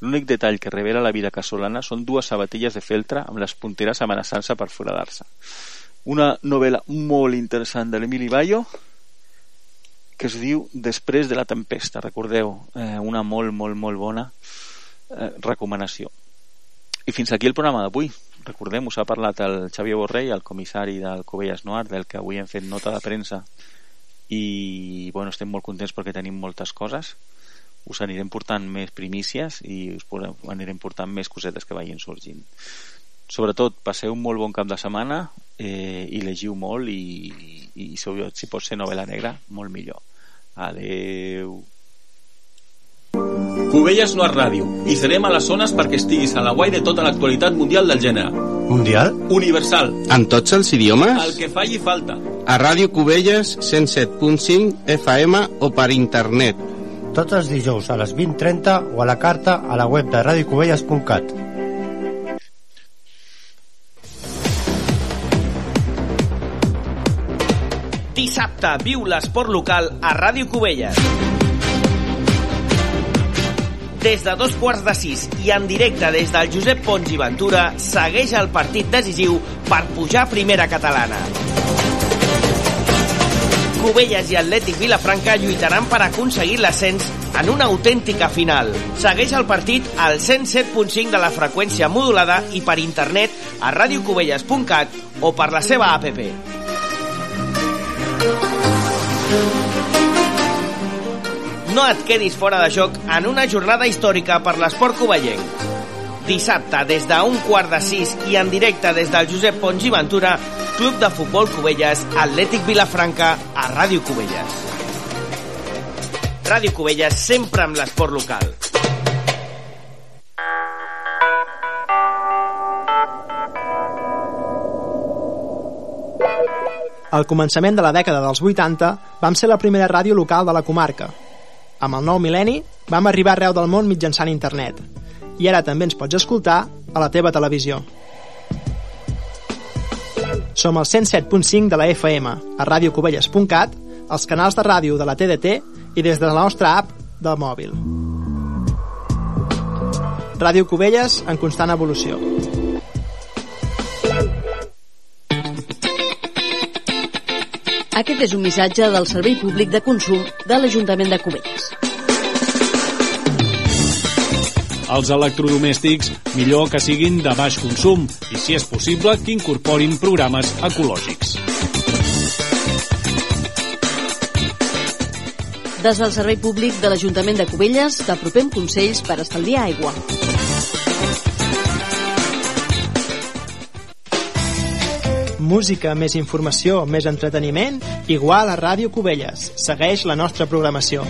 L'únic detall que revela la vida casolana són dues sabatilles de feltre amb les punteres amenaçant-se per foradar-se. Una novel·la molt interessant de l'Emili Bayo que es diu Després de la tempesta, recordeu, eh, una molt, molt, molt bona eh, recomanació. I fins aquí el programa d'avui. Recordem, us ha parlat el Xavier Borrell, el comissari del Covelles Noir, del que avui hem fet nota de premsa i bueno, estem molt contents perquè tenim moltes coses us anirem portant més primícies i us anirem portant més cosetes que vagin sorgint sobretot passeu un molt bon cap de setmana eh, i llegiu molt i, i, i si, si pot ser novel·la negra molt millor adeu Cubelles Noir Ràdio. I serem a les zones perquè estiguis a la guai de tota l'actualitat mundial del gènere. Mundial? Universal. En tots els idiomes? El que falli falta. A Ràdio Cubelles 107.5 FM o per internet. Tots els dijous a les 20.30 o a la carta a la web de radiocubelles.cat. Dissabte viu l'esport local a Ràdio Cubelles. Des de dos quarts de sis i en directe des del Josep Pons i Ventura segueix el partit decisiu per pujar a primera catalana. Cubelles i Atlètic Vilafranca lluitaran per aconseguir l'ascens en una autèntica final. Segueix el partit al 107.5 de la freqüència modulada i per internet a radiocubelles.cat o per la seva app. No et quedis fora de joc en una jornada històrica per l'esport covellenc. Dissabte, des d'un quart de sis i en directe des del Josep Pons i Ventura, Club de Futbol Cubelles, Atlètic Vilafranca, a Ràdio Cubelles. Ràdio Cubelles sempre amb l'esport local. Al començament de la dècada dels 80 vam ser la primera ràdio local de la comarca. Amb el nou mil·lenni vam arribar arreu del món mitjançant internet i ara també ens pots escoltar a la teva televisió. Som al 107.5 de la FM, a radiocubelles.cat, als canals de ràdio de la TDT i des de la nostra app del mòbil. Ràdio Cubelles en constant evolució. Aquest és un missatge del Servei Públic de Consum de l'Ajuntament de Cubelles. Els electrodomèstics millor que siguin de baix consum i, si és possible, que incorporin programes ecològics. Des del Servei Públic de l'Ajuntament de Cubelles t'apropem consells per estalviar aigua. Música, més informació, més entreteniment, igual a Ràdio Cubelles. Segueix la nostra programació.